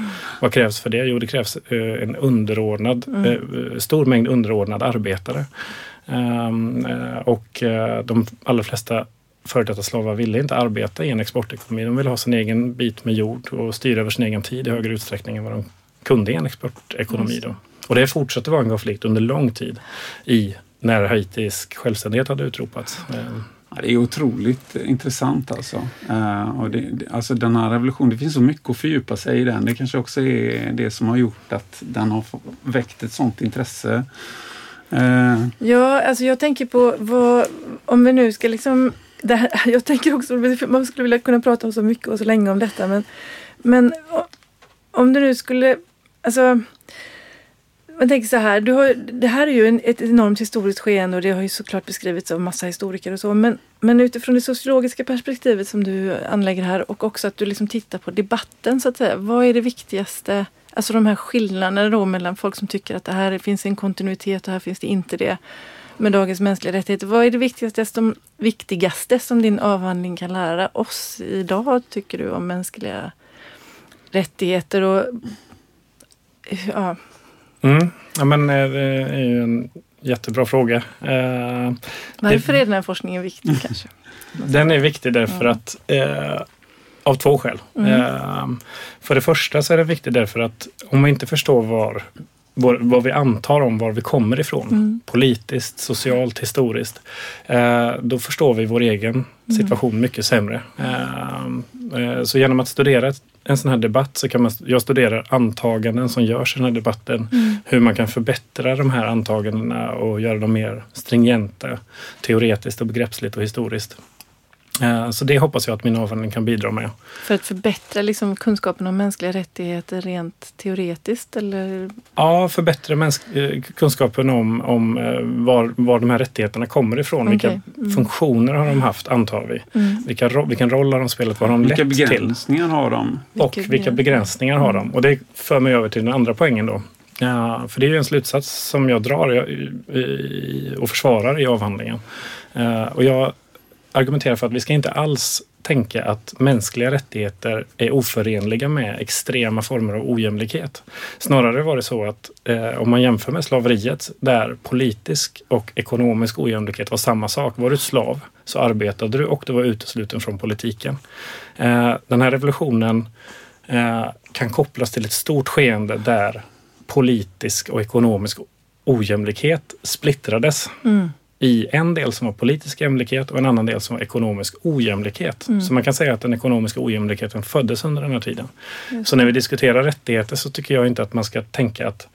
Vad krävs för det? Jo, det krävs eh, en underordnad, eh, stor mängd underordnade arbetare. Ehm, eh, och eh, de allra flesta före detta slavar ville inte arbeta i en exportekonomi. De ville ha sin egen bit med jord och styra över sin egen tid i högre utsträckning än vad de kunde i en exportekonomi. Då. Och det fortsatte vara en konflikt under lång tid i när haitisk självständighet hade utropats. Ja, det är otroligt intressant alltså. Uh, och det, det, alltså den här revolutionen, det finns så mycket att fördjupa sig i den. Det kanske också är det som har gjort att den har väckt ett sånt intresse. Uh. Ja, alltså jag tänker på vad, om vi nu ska liksom, det här, jag tänker också, man skulle vilja kunna prata om så mycket och så länge om detta, men, men om du nu skulle, alltså, man tänker så här, du har, det här är ju en, ett enormt historiskt skeende och det har ju såklart beskrivits av massa historiker och så, men, men utifrån det sociologiska perspektivet som du anlägger här och också att du liksom tittar på debatten så att säga, vad är det viktigaste Alltså de här skillnaderna då mellan folk som tycker att det här finns en kontinuitet och här finns det inte det med dagens mänskliga rättigheter. Vad är det viktigaste som, viktigaste som din avhandling kan lära oss idag, tycker du, om mänskliga rättigheter? Och, ja, Mm. Ja, men eh, det är ju en jättebra fråga. Eh, varför är den här forskningen viktig kanske? Den är viktig därför Mm. att eh, av två skäl. Mm. Eh, för det första så är den viktig därför att om vi inte förstår var, var, vad vi antar om var vi kommer ifrån, Mm. politiskt, socialt, historiskt, eh, då förstår vi vår egen situation mycket sämre. Eh, så genom att studera en sån här debatt så kan man, jag studerar antaganden som görs i den här debatten, hur man kan förbättra de här antagandena och göra dem mer stringenta teoretiskt och begreppsligt och historiskt. Eh, Så det hoppas jag att min avhandling kan bidra med. För att förbättra liksom kunskapen om mänskliga rättigheter rent teoretiskt? Eller? Ja, förbättra eh, kunskapen om, om eh, var, var de här rättigheterna kommer ifrån. Vilka Okej. Mm. funktioner har de haft, antar vi. Mm. Vilka, vilken roll har de spelat? Vad har de vilka lett till? begränsningar har de? Och Vilka vilka begränsningar har de? Och det för mig över till den andra poängen då. Ja, för det är ju en slutsats som jag drar och försvarar i avhandlingen. Och jag argumenterar för att vi ska inte alls tänka att mänskliga rättigheter är oförenliga med extrema former av ojämlikhet. Snarare var det så att eh, om man jämför med slaveriet där politisk och ekonomisk ojämlikhet var samma sak. Var du slav så arbetade du och du var utesluten från politiken. Eh, den här revolutionen eh, kan kopplas till ett stort skeende där politisk och ekonomisk ojämlikhet splittrades. Mm i en del som var politisk jämlikhet och en annan del som var ekonomisk ojämlikhet. Mm. Så man kan säga att den ekonomiska ojämlikheten föddes under den här tiden. Så när vi diskuterar rättigheter så tycker jag inte att man ska tänka att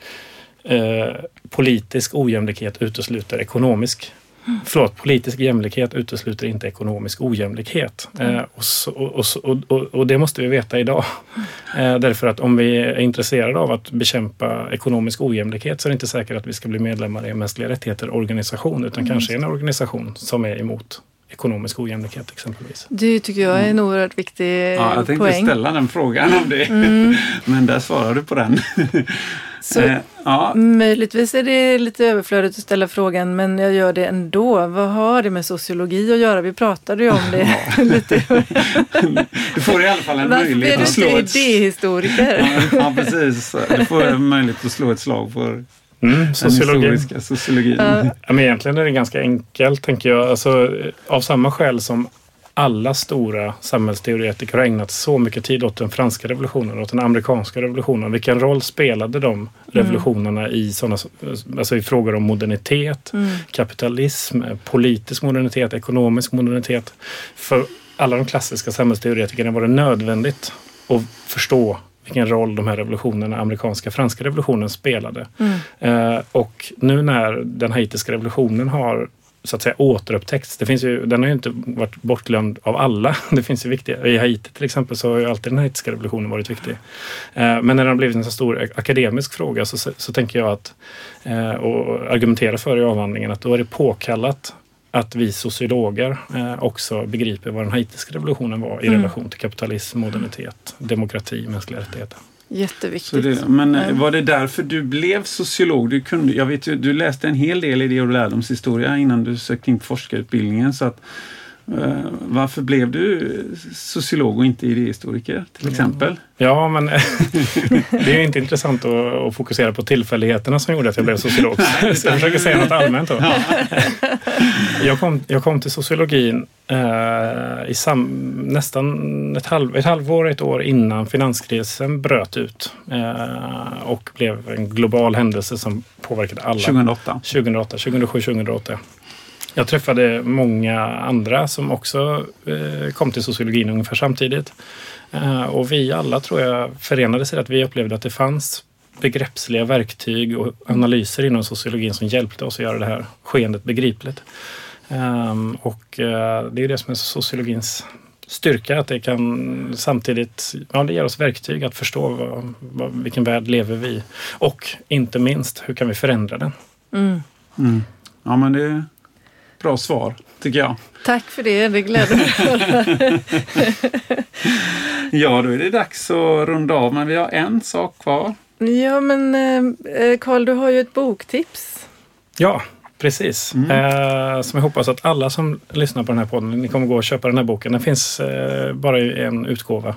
eh, politisk ojämlikhet utesluter ekonomisk Förlåt, politisk jämlikhet utesluter inte ekonomisk ojämlikhet. Mm. Eh, och, så, och, och, och, det måste vi veta idag. Eh, därför att om vi är intresserade av att bekämpa ekonomisk ojämlikhet så är det inte säkert att vi ska bli medlemmar i en mänskliga rättigheter-organisation utan mm. kanske en organisation som är emot ekonomisk ojämlikhet exempelvis. Det tycker jag är en mm. oerhört viktig ja, Jag tänkte poäng. ställa den frågan om det, mm. men där svarar du på den. Så eh, ja. Möjligtvis är det lite överflödigt att ställa frågan, men jag gör det ändå. Vad har det med sociologi att göra? Vi pratade ju om det lite. Du får i alla fall en Varför möjlighet att slå ett... Varför är du inte idéhistoriker? ja, precis. Du får en möjlighet att slå ett slag för Mm, sociologi. sociologin. Uh. Ja, men egentligen är det ganska enkelt, tänker jag. Alltså, av samma skäl som alla stora samhällsteoretiker har ägnat så mycket tid åt den franska revolutionen och den amerikanska revolutionen. Vilken roll spelade de mm. revolutionerna mm. i, såna, alltså i frågor om modernitet, mm. kapitalism, politisk modernitet, ekonomisk modernitet? För alla de klassiska samhällsteoretikerna var det nödvändigt att förstå vilken roll de här revolutionerna, amerikanska franska revolutionen spelade. Mm. Eh, och nu när den haitiska revolutionen har så att säga återupptäckts. Det finns ju, den har ju inte varit bortglömd av alla. Det finns ju viktiga. I Haiti till exempel så har ju alltid den haitiska revolutionen varit viktig. Eh, men när den har blivit en så stor akademisk fråga så, så, så tänker jag att eh, och argumentera för i avhandlingen att då är det påkallat att vi sociologer eh, också begriper vad den haitiska revolutionen var i mm. relation till kapitalism, modernitet, demokrati, mänskliga rättigheter. Jätteviktigt. Det, men mm. var det därför du blev sociolog? Du, kunde, jag vet ju, du läste en hel del i det och lärdomshistoria innan du sökte in på forskarutbildningen. Så att, varför blev du sociolog och inte idéhistoriker till exempel? Ja, men det är inte intressant att, fokusera på tillfälligheterna som gjorde att jag blev sociolog. så jag försöker säga något allmänt. Då. jag, kom, jag kom till sociologin eh, i sam, nästan ett, halv, ett halvår, ett år innan finanskrisen bröt ut eh, och blev en global händelse som påverkade alla. 2008? 2008, 2007, 2008. Jag träffade många andra som också eh, kom till sociologin ungefär samtidigt. Eh, och vi alla tror jag förenades i att vi upplevde att det fanns begreppsliga verktyg och analyser inom sociologin som hjälpte oss att göra det här skeendet begripligt. Um, och uh, det är det som är sociologins styrka, att det kan samtidigt, ja det ger oss verktyg att förstå vad, vad, vilken värld lever vi i. Och inte minst, hur kan vi förändra den? Mm. Mm. Ja men det bra svar, tycker jag. Tack för det, det gläder mig Ja, då är det dags att runda av, men vi har en sak kvar. Ja, men eh, Karl, du har ju ett boktips. Ja, Precis. Mm. Eh, som jag hoppas att alla som lyssnar på den här podden, ni kommer gå och köpa den här boken. Den finns eh, bara i en utgåva.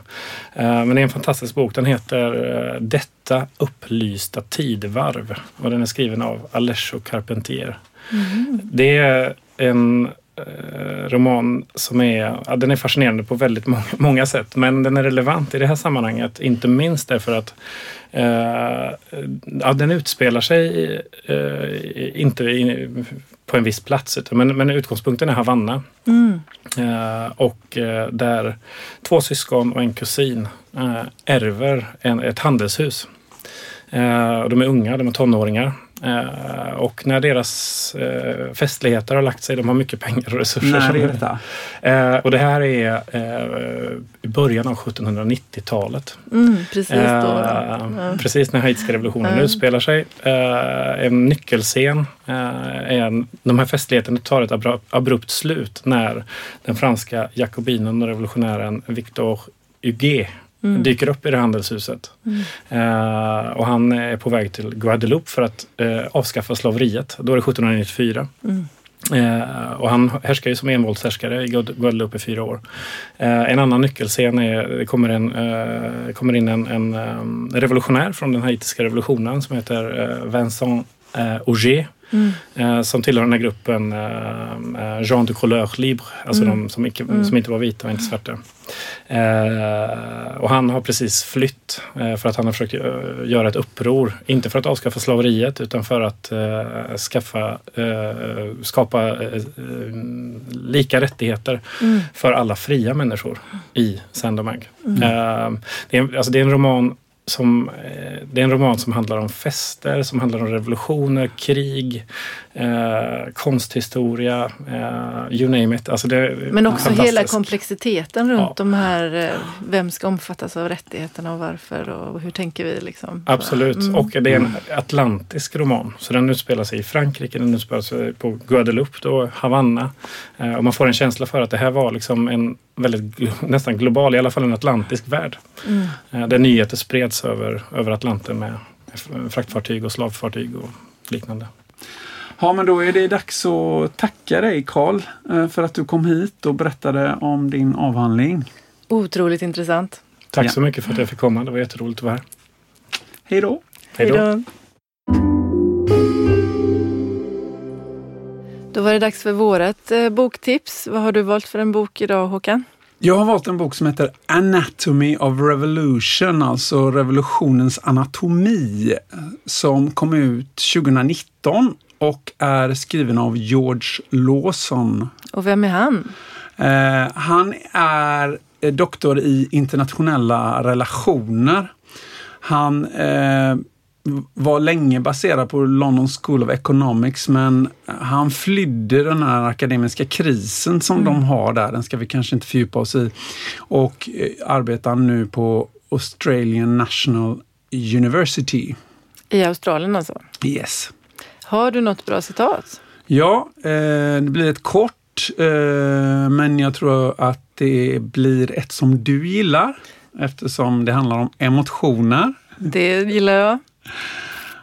Eh, men det är en fantastisk bok. Den heter eh, Detta upplysta tidvarv och den är skriven av Alessio Carpentier. Mm. Det är en Eh, roman som är, ja, den är fascinerande på väldigt många, många, sätt. Men den är relevant i det här sammanhanget, inte minst därför att eh, ja, den utspelar sig eh, inte i, på en viss plats, men, men utgångspunkten är Havanna. Mm. Eh, och eh, där två syskon och en kusin eh, ärver en, ett handelshus. och de är unga, de är tonåringar. Eh, och när deras eh, festligheter har lagt sig, de har mycket pengar och resurser. När är detta? Eh, och det här är i början av 1790-talet. Mm, precis då. Ja. Precis när haitiska revolutionen mm. utspelar sig. en nyckelscen. en, de här festligheterna tar ett abrupt slut när den franska jakobinen och revolutionären Victor Huguet mm. dyker upp i det handelshuset. Mm. Eh, och han är på väg till Guadeloupe för att eh, avskaffa slaveriet. Då är det 1794. Mm. Eh, och han härskar ju som envåldshärskare i Guadeloupe i fyra år. Eh, en annan nyckelscen är det kommer, en, eh, kommer in en, en um, revolutionär från den haitiska revolutionen som heter eh, Vincent eh, Auger Mm. Eh, som tillhör den här gruppen eh, Jean de couleur libre, alltså mm. de som, icke, mm. som inte var vita och inte svarta. Eh, och han har precis flytt eh, för att han har försökt eh, göra ett uppror. Inte för att avskaffa slaveriet utan för att eh, skaffa, skapa lika rättigheter mm. för alla fria människor i Saint-Domingue. Mm. det, är, alltså det är en roman som, eh, det är en roman som handlar om fester, som handlar om revolutioner, krig, eh, konsthistoria, eh, you name it. Alltså det Men också hela komplexiteten runt ja. de här, eh, vem ska omfattas av rättigheterna och varför och hur tänker vi? Liksom? Absolut, mm. och det är en atlantisk roman. Så den utspelar sig i Frankrike, den utspelar sig på Guadeloupe, då, Havanna. Eh, och man får en känsla för att det här var liksom en väldigt nästan global, i alla fall en atlantisk värld. Mm. Eh, där nyheter spreds över, över Atlanten med fraktfartyg och slavfartyg och liknande. Ja, men då är det dags att tacka dig Karl eh, för att du kom hit och berättade om din avhandling. Otroligt intressant. Tack ja. så mycket för att jag fick komma. Det var jätteroligt att vara här. Hej då! Hej då! Då var det dags för vårat eh, boktips. Vad har du valt för en bok idag Håkan? Jag har valt en bok som heter Anatomy of Revolution, alltså revolutionens anatomi, som kom ut 2019 och är skriven av George Lawson. Och vem är han? Eh, han är doktor i internationella relationer. Han eh, var länge baserad på London School of Economics men han flydde den här akademiska krisen som mm. de har där. Den ska vi kanske inte fördjupa oss i. Och eh, arbetar nu på Australian National University. I Australien alltså? Yes. Har du något bra citat? Ja, eh, det blir ett kort eh, men jag tror att det blir ett som du gillar eftersom det handlar om emotioner. Det gillar jag.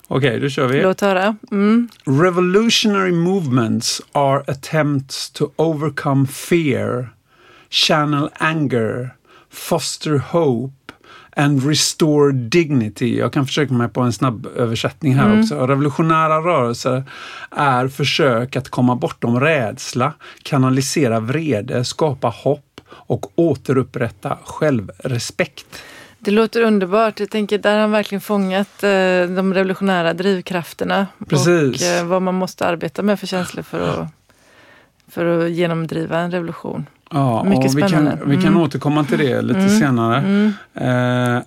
Okej, okay, då kör vi. Låt höra. Mm. Revolutionary movements are attempts to overcome fear, channel anger, foster hope and restore dignity. Jag kan försöka mig på en snabb översättning här mm. också. Revolutionära rörelser är försök att komma bortom rädsla, kanalisera vrede, skapa hopp och återupprätta självrespekt. Det låter underbart. Jag tänker där har han verkligen fångat eh, de revolutionära drivkrafterna. Precis. Och eh, vad man måste arbeta med för känslor för att, för att genomdriva en revolution. Ja, Mycket och vi spännande. Kan, vi kan mm. återkomma till det lite mm. senare. Mm. Eh,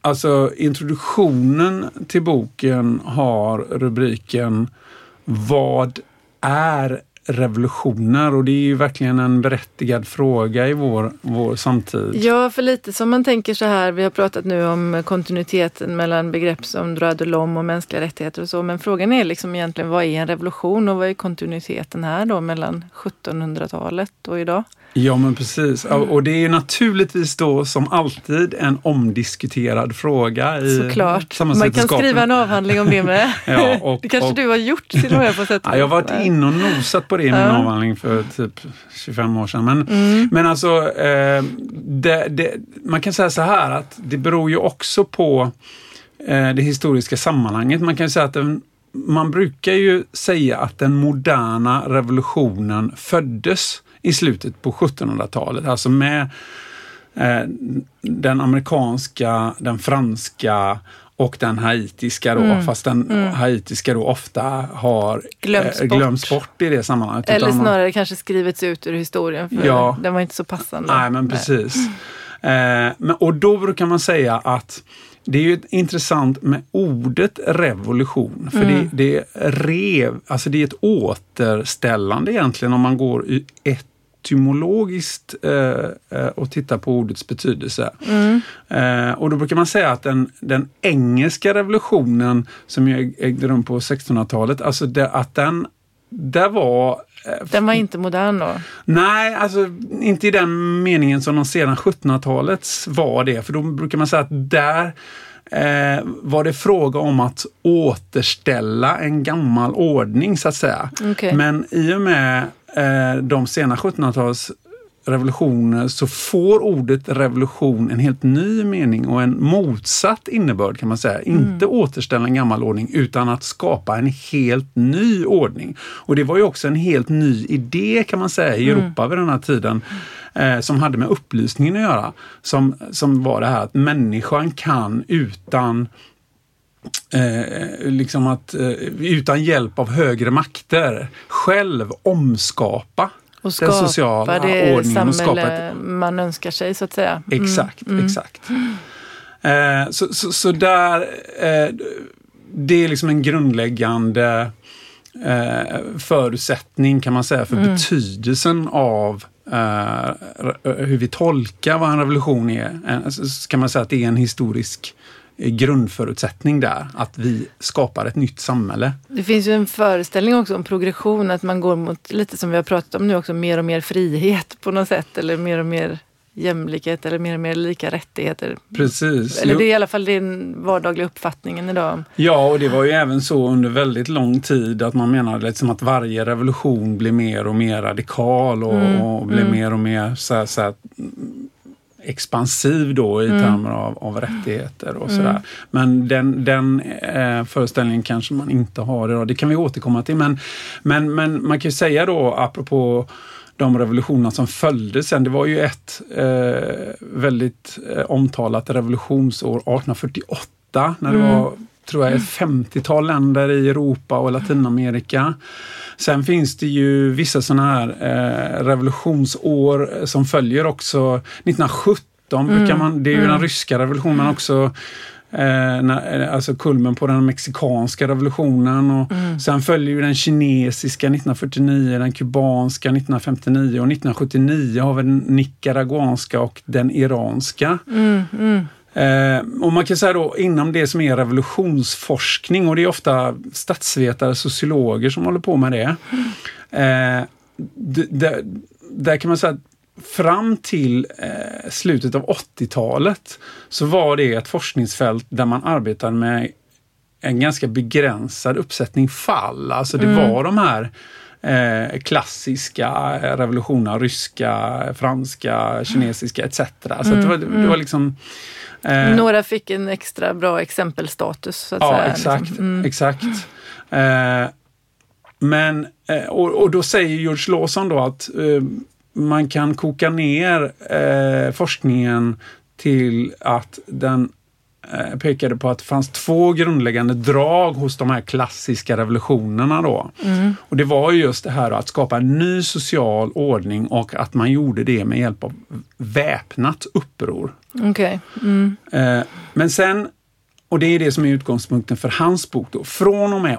alltså introduktionen till boken har rubriken Vad är revolutioner och det är ju verkligen en berättigad fråga i vår, vår samtid. Ja, för lite som man tänker så här, vi har pratat nu om kontinuiteten mellan begrepp som droit de l'homme och mänskliga rättigheter och så, men frågan är liksom egentligen vad är en revolution och vad är kontinuiteten här då mellan 1700-talet och idag? Ja men precis. Och det är naturligtvis då som alltid en omdiskuterad fråga i Såklart. Man kan skriva en avhandling om det med. ja, och, det kanske och, du har gjort till och med på sätt ja, Jag har varit inne och nosat på det i min ja. avhandling för typ 25 år sedan. Men, mm. men alltså, eh, det, det, man kan säga så här att det beror ju också på eh, det historiska sammanhanget. Man kan säga att den, man brukar ju säga att den moderna revolutionen föddes i slutet på 1700-talet. Alltså med eh, den amerikanska, den franska och den haitiska då, mm. fast den mm. haitiska då ofta har glömts, eh, glömts bort. bort. i det sammanhanget. Eller snarare man, kanske skrivits ut ur historien för ja, den var inte så passande. Nej, men precis. Eh, men, och då brukar man säga att det är ju intressant med ordet revolution, för mm. det, det, är rev, alltså det är ett återställande egentligen om man går i ett etymologiskt eh, eh, och titta på ordets betydelse. Mm. Eh, och då brukar man säga att den, den engelska revolutionen som ägde rum på 1600-talet, alltså det, att den där var den var inte modern då? Nej, alltså inte i den meningen som de sena 1700-talets var det. För då brukar man säga att där eh, var det fråga om att återställa en gammal ordning så att säga. Okay. Men i och med eh, de sena 1700-tals revolutioner så får ordet revolution en helt ny mening och en motsatt innebörd kan man säga. Mm. Inte återställa en gammal ordning utan att skapa en helt ny ordning. Och det var ju också en helt ny idé kan man säga i mm. Europa mm. vid den här tiden eh, som hade med upplysningen att göra. Som, som var det här att människan kan utan Eh, liksom att eh, utan hjälp av högre makter själv omskapa och skapa den sociala det ordningen. Och skapa ett... man önskar sig så att säga. Mm. Exakt, mm. exakt. Eh, så, så, så, där, det är liksom en grundläggande förutsättning kan man säga för mm. betydelsen av hur vi tolkar vad en revolution är. Så kan man säga att det är en historisk grundförutsättning där, att vi skapar ett nytt samhälle. Det finns ju en föreställning också om progression, att man går mot, lite som vi har pratat om nu också, mer och mer frihet på något sätt, eller mer och mer jämlikhet eller mer och mer lika rättigheter. Precis. Eller det är i alla fall den vardagliga uppfattningen idag. Ja, och det var ju även så under väldigt lång tid att man menade liksom att varje revolution blir mer och mer radikal och, mm. och blir mm. mer och mer så här, så här, expansiv då i mm. termer av, av rättigheter och sådär. Mm. Men den, den eh, föreställningen kanske man inte har idag. Det kan vi återkomma till. Men, men, men man kan ju säga då apropå de revolutionerna som följde sen. Det var ju ett eh, väldigt eh, omtalat revolutionsår 1848 när det mm. var tror jag, ett 50-tal länder i Europa och Latinamerika. Sen finns det ju vissa sådana här eh, revolutionsår som följer också. 1917 mm. brukar man, det är ju mm. den ryska revolutionen också. Eh, eh, alltså kulmen på den mexikanska revolutionen. Och mm. Sen följer ju den kinesiska 1949, den kubanska 1959 och 1979 har vi den nicaraguanska och den iranska. Mm, mm. Eh, och man kan säga då inom det som är revolutionsforskning och det är ofta statsvetare, sociologer som håller på med det. Eh, där kan man säga att fram till eh, slutet av 80-talet så var det ett forskningsfält där man arbetade med en ganska begränsad uppsättning fall. Alltså det mm. var de här eh, klassiska revolutionerna, ryska, franska, kinesiska etc. Så mm. det, var, det var mm. liksom Eh, Några fick en extra bra exempelstatus. Så att ja, säga, exakt. Liksom. Mm. exakt. Eh, men, eh, och, och, då säger George Lawson då att eh, man kan koka ner eh, forskningen till att den Eh, pekade på att det fanns två grundläggande drag hos de här klassiska revolutionerna. Då. Mm. Och Det var just det här att skapa en ny social ordning och att man gjorde det med hjälp av väpnat uppror. Okay. Mm. Eh, men sen, och det är det som är utgångspunkten för hans bok, då, från och med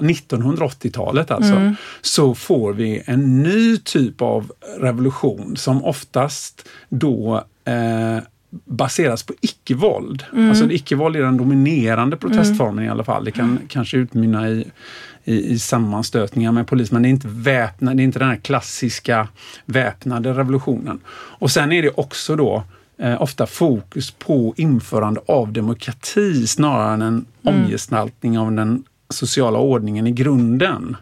1980-talet alltså, mm. så får vi en ny typ av revolution som oftast då eh, baseras på icke-våld. Mm. Alltså icke-våld är den dominerande protestformen mm. i alla fall. Det kan mm. kanske utmynna i, i, i sammanstötningar med polis, men det är inte väpnad, det är inte den här klassiska väpnade revolutionen. Och sen är det också då eh, ofta fokus på införande av demokrati snarare än en mm. omgestaltning av den sociala ordningen i grunden.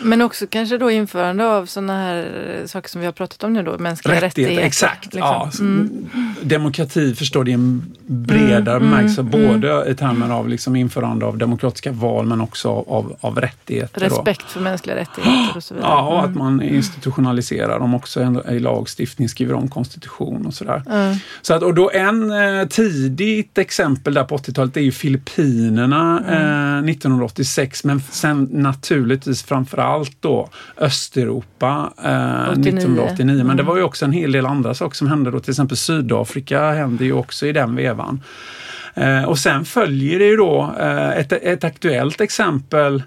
Men också kanske då införande av sådana här saker som vi har pratat om nu då, mänskliga rättigheter. rättigheter exakt, liksom. ja. Mm. Demokrati förstår i en bredare mm, bemärkelse, mm, både mm. i termer av liksom införande av demokratiska val men också av, av rättigheter. Respekt då. för mänskliga rättigheter och så vidare. Ja, och att mm. man institutionaliserar dem också i lagstiftning, skriver om konstitution och sådär. Mm. Så att, och då en eh, tidigt exempel där på 80-talet är ju Filippinerna eh, 1986 men sen naturligtvis framförallt allt då Östeuropa eh, 1989. Men mm. det var ju också en hel del andra saker som hände då. Till exempel Sydafrika hände ju också i den vevan. Eh, och sen följer det ju då eh, ett, ett aktuellt exempel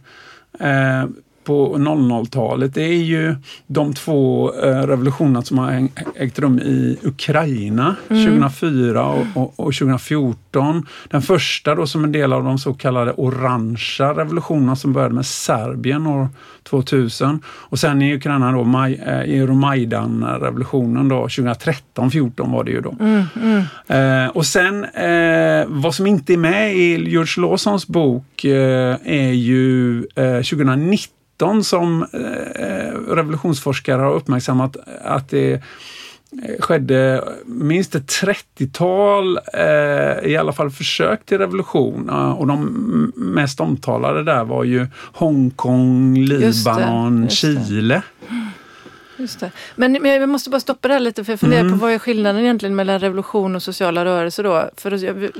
eh, på 00-talet, det är ju de två eh, revolutionerna som har ägt rum i Ukraina mm. 2004 och, och, och 2014 1814. Den första då som en del av de så kallade orangea revolutionerna som började med Serbien år 2000. Och sen i Ukraina då Maj, eh, Euromaidan-revolutionen då 2013-14 var det ju då. Mm, mm. Eh, och sen eh, vad som inte är med i George Lawsons bok eh, är ju 2019 som revolutionsforskare har uppmärksammat att det skedde minst ett 30-tal eh, i alla fall försök till revolution och de mest omtalade där var ju Hongkong, Libanon, just det, just Chile. Just det. Men, men jag måste bara stoppa det här lite för jag funderar mm. på vad är skillnaden egentligen mellan revolution och sociala rörelser då? För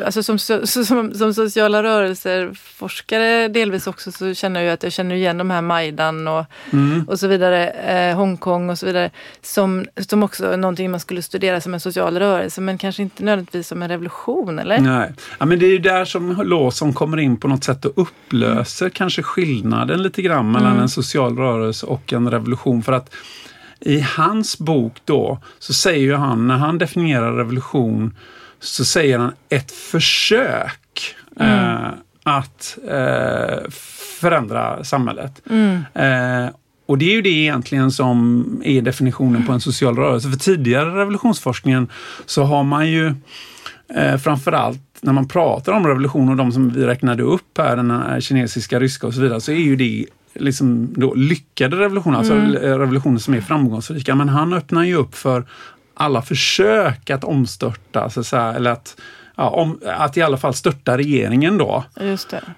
alltså som, som, som sociala rörelser forskare delvis också så känner jag att jag känner igen de här Majdan och, mm. och så vidare, eh, Hongkong och så vidare, som, som också någonting man skulle studera som en social rörelse men kanske inte nödvändigtvis som en revolution, eller? Nej, ja, men det är ju där som Lawson kommer in på något sätt och upplöser mm. kanske skillnaden lite grann mellan mm. en social rörelse och en revolution. För att i hans bok då så säger ju han, när han definierar revolution, så säger han ett försök mm. eh, att eh, förändra samhället. Mm. Eh, och det är ju det egentligen som är definitionen på en social rörelse. För tidigare revolutionsforskningen så har man ju eh, framförallt när man pratar om revolution och de som vi räknade upp här, den här kinesiska, ryska och så vidare, så är ju det liksom då lyckade revolutioner, alltså mm. revolutioner som är framgångsrika. Men han öppnar ju upp för alla försök att omstörta, så att säga, eller att ja, om, att i alla fall störta regeringen då.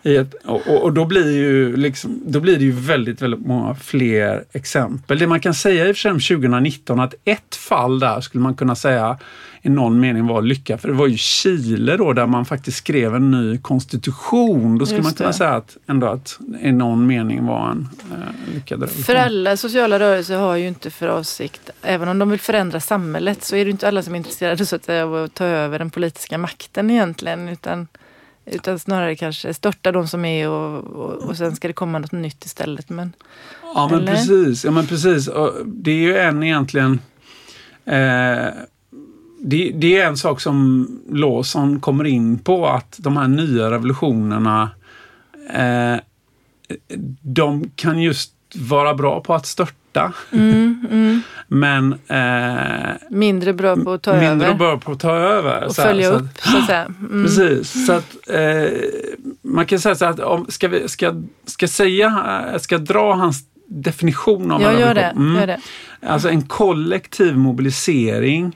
Ett, och, och, då, blir ju liksom, då blir det ju väldigt, väldigt många fler exempel. Det man kan säga i och för sig om 2019 att ett fall där skulle man kunna säga i någon mening var lycka. För det var ju Chile då där man faktiskt skrev en ny konstitution. Då skulle Just man kunna det. säga att ändå att i någon mening var en eh, lyckad revolution. För alla sociala rörelser har ju inte för avsikt, även om de vill förändra samhället, så är det inte alla som är intresserade så att säga, av att ta över den politiska makten egentligen. Utan, utan snarare kanske störta de som är och, och, och sen ska det komma något nytt istället. Men, ja, men precis. Ja, men precis. Det är ju en egentligen eh, det, det, är en sak som Lawson kommer in på att de här nya revolutionerna eh, de kan just vara bra på att störta. Mm, mm. Men eh, mindre bra på att ta mindre över. Mindre bra på att ta över. Och följa här, upp så att säga. Mm. Precis. Så att, eh, man kan säga så att om, ska, vi, ska, ska, säga, ska dra hans definition av ja, gör det, mm. gör det. Alltså en kollektiv mobilisering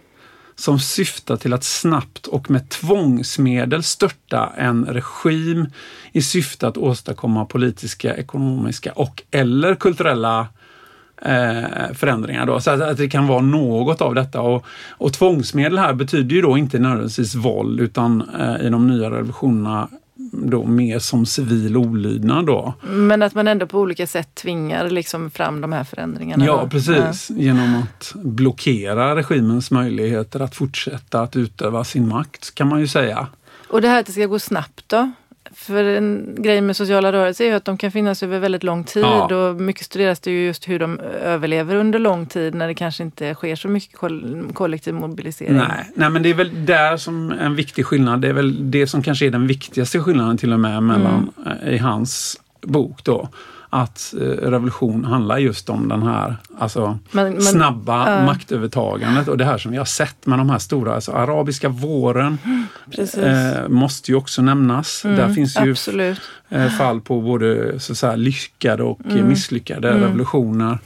som syftar till att snabbt och med tvångsmedel störta en regim i syfte att åstadkomma politiska, ekonomiska och eller kulturella eh, förändringar. Då. Så att, att, det kan vara något av detta. Och, och tvångsmedel här betyder ju då inte nödvändigtvis våld utan eh, i de nya revolutionerna då mer som civil olydnad då. Men att man ändå på olika sätt tvingar liksom fram de här förändringarna? Ja, då. precis. Ja. Genom att blockera regimens möjligheter att fortsätta att utöva sin makt kan man ju säga. Och det här att det ska gå snabbt då? För en grej med sociala rörelser är ju att de kan finnas över väldigt lång tid ja. och mycket studeras det ju just hur de överlever under lång tid när det kanske inte sker så mycket kollektiv mobilisering. Nej, Nej men det är väl där som en viktig skillnad, det är väl det som kanske är den viktigaste skillnaden till och med mellan mm. i hans bok då att eh, revolution handlar just om den här alltså, men, men, snabba uh. maktövertagandet och det här som vi har sett med de här stora, alltså arabiska våren eh, måste ju också nämnas. Mm, Där finns ju absolut. eh, fall på både så att säga, lyckade och mm. misslyckade mm. revolutioner.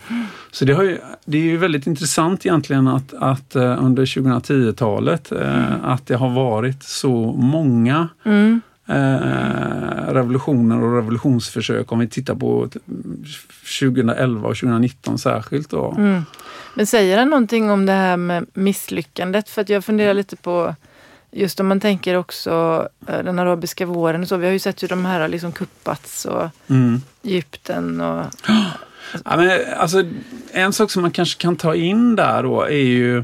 Så det, ju, det, är ju väldigt intressant egentligen att, att uh, under 2010-talet uh, att det har varit så många mm eh, revolutioner och revolutionsförsök om vi tittar på 2011 och 2019 särskilt. Då. Mm. Men säger han någonting om det här med misslyckandet? För att jag funderar lite på Just om man tänker också eh, den arabiska våren och så. Vi har ju sett hur de här har liksom kuppats och mm. Egypten och... Ja, men, alltså, en sak som man kanske kan ta in där då är ju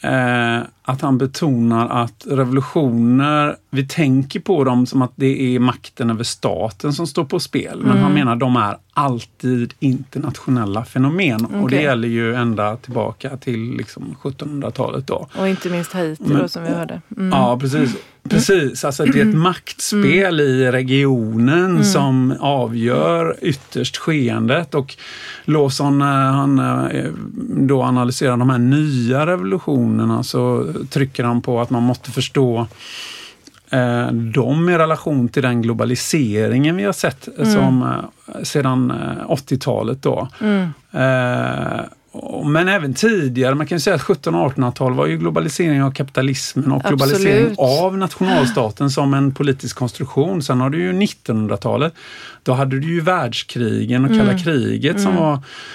eh, att han betonar att revolutioner, vi tänker på dem som att det är makten över staten som står på spel. Men mm. han menar att de är alltid internationella fenomen. Okay. Och det gäller ju ända tillbaka till liksom 1700-talet. då. Och inte minst Haiti Men, då som vi hörde. Mm. Ja, precis. Precis, alltså det är ett maktspel i regionen som avgör ytterst skeendet och Lawson när han eh, då analyserar de här nya revolutionerna så trycker han på att man måste förstå eh, dem i relation till den globaliseringen vi har sett som, eh, sedan eh, 80-talet. då. Eh, och- men även tidigare, man kan ju säga att 1700 och 1800-tal var ju globalisering av kapitalismen och globalisering Absolut. av nationalstaten som en politisk konstruktion. Sen har du ju 1900-talet. Då hade du ju världskrigen och kalla kriget som var,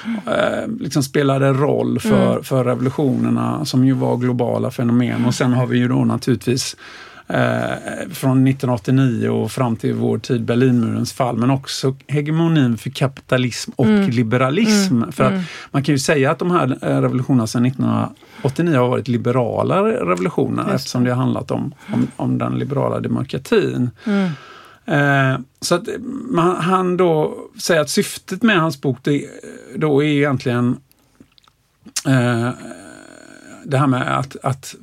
eh, liksom spelade roll för, för revolutionerna som ju var globala fenomen. Och sen har vi ju då naturligtvis eh, från 1989 och fram till vår tid, Berlinmurens fall, men också hegemonin för kapitalism och liberalism. För att man kan ju säga att de här eh, revolutionerna sedan 1989 har varit liberala revolutioner eftersom det har handlat om, om, om den liberala demokratin. Eh, så att man, han då säger att syftet med hans bok det, då är egentligen eh, det här med att, att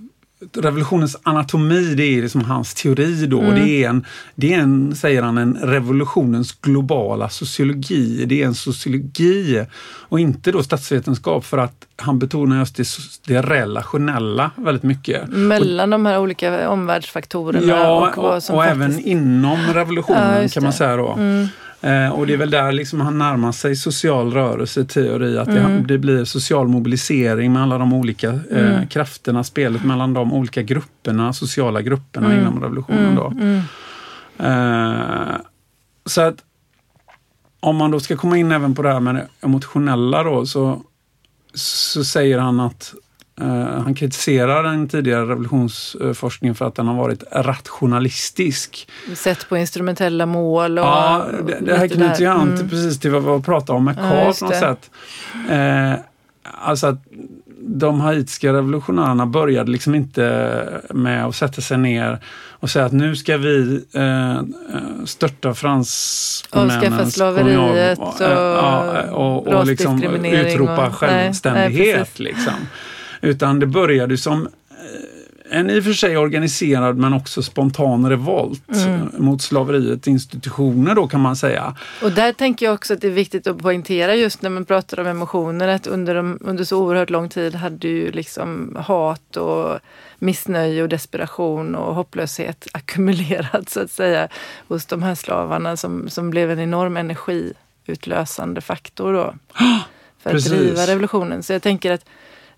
revolutionens anatomi, det är liksom hans teori då. Det är en, det är en, säger han, en revolutionens globala sociologi. Det är en sociologi och inte då statsvetenskap för att han betonar just det, det relationella väldigt mycket. Mellan de här olika omvärldsfaktorerna Ja, och och, som och faktiskt... även inom Ja, revolutionen just kan man säga då. Eh, och det är väl där liksom han närmar sig social rörelseteori, att det, det blir social mobilisering med alla de olika eh, krafterna, spelet mellan de olika grupperna, sociala grupperna inom revolutionen. Då. Eh, så att om man då ska komma in även på det här med det emotionella då, så, så säger han att han kritiserar den tidigare revolutionsforskningen för att den har varit rationalistisk. Sett på instrumentella mål och... Ja, det, det här knyter ju an Mm. precis till vad vi pratade om med Ja, Karl just på något sätt. Eh, alltså att de haitiska revolutionärerna började liksom inte med att sätta sig ner och säga att nu ska vi eh, eh, störta fransmännens kolonial- och ja, och, och liksom rasdiskriminering utropa och- självständighet. Nej, nej, liksom. Utan det började som eh, en i och för sig organiserad men också spontan revolt Mm. mot slaveriets institutioner då kan man säga. Och där tänker jag också att det är viktigt att poängtera just när man pratar om emotioner att under, de, under så oerhört lång tid hade ju liksom hat och missnöje och desperation och hopplöshet ackumulerat så att säga hos de här slavarna som, som blev en enorm energiutlösande faktor då. För att Precis. driva revolutionen. Så jag tänker att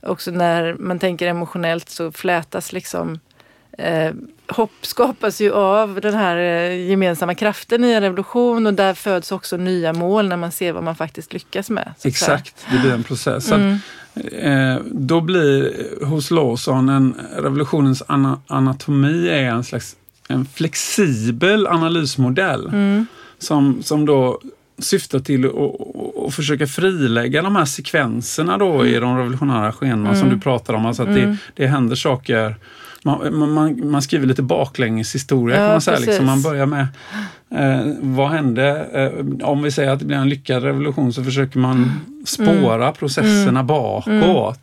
också när man tänker emotionellt så flätas liksom eh, hopp skapas ju av den här eh, gemensamma kraften i en revolution och där föds också nya mål när man ser vad man faktiskt lyckas med. Exakt, det blir en process. Mm. att, eh, då blir hos Lawson en revolutionens ana anatomi är en slags en flexibel analysmodell Mm. som, som då syftar till att försöka frilägga de här sekvenserna då Mm. i de revolutionära skeendena som du pratar om. Alltså att det, det händer saker man, man- man, skriver lite baklängeshistoria kan Ja, man säga. Liksom. Man börjar med eh, vad hände? Eh, om vi säger att det blir en lyckad revolution så försöker man spåra processerna bakåt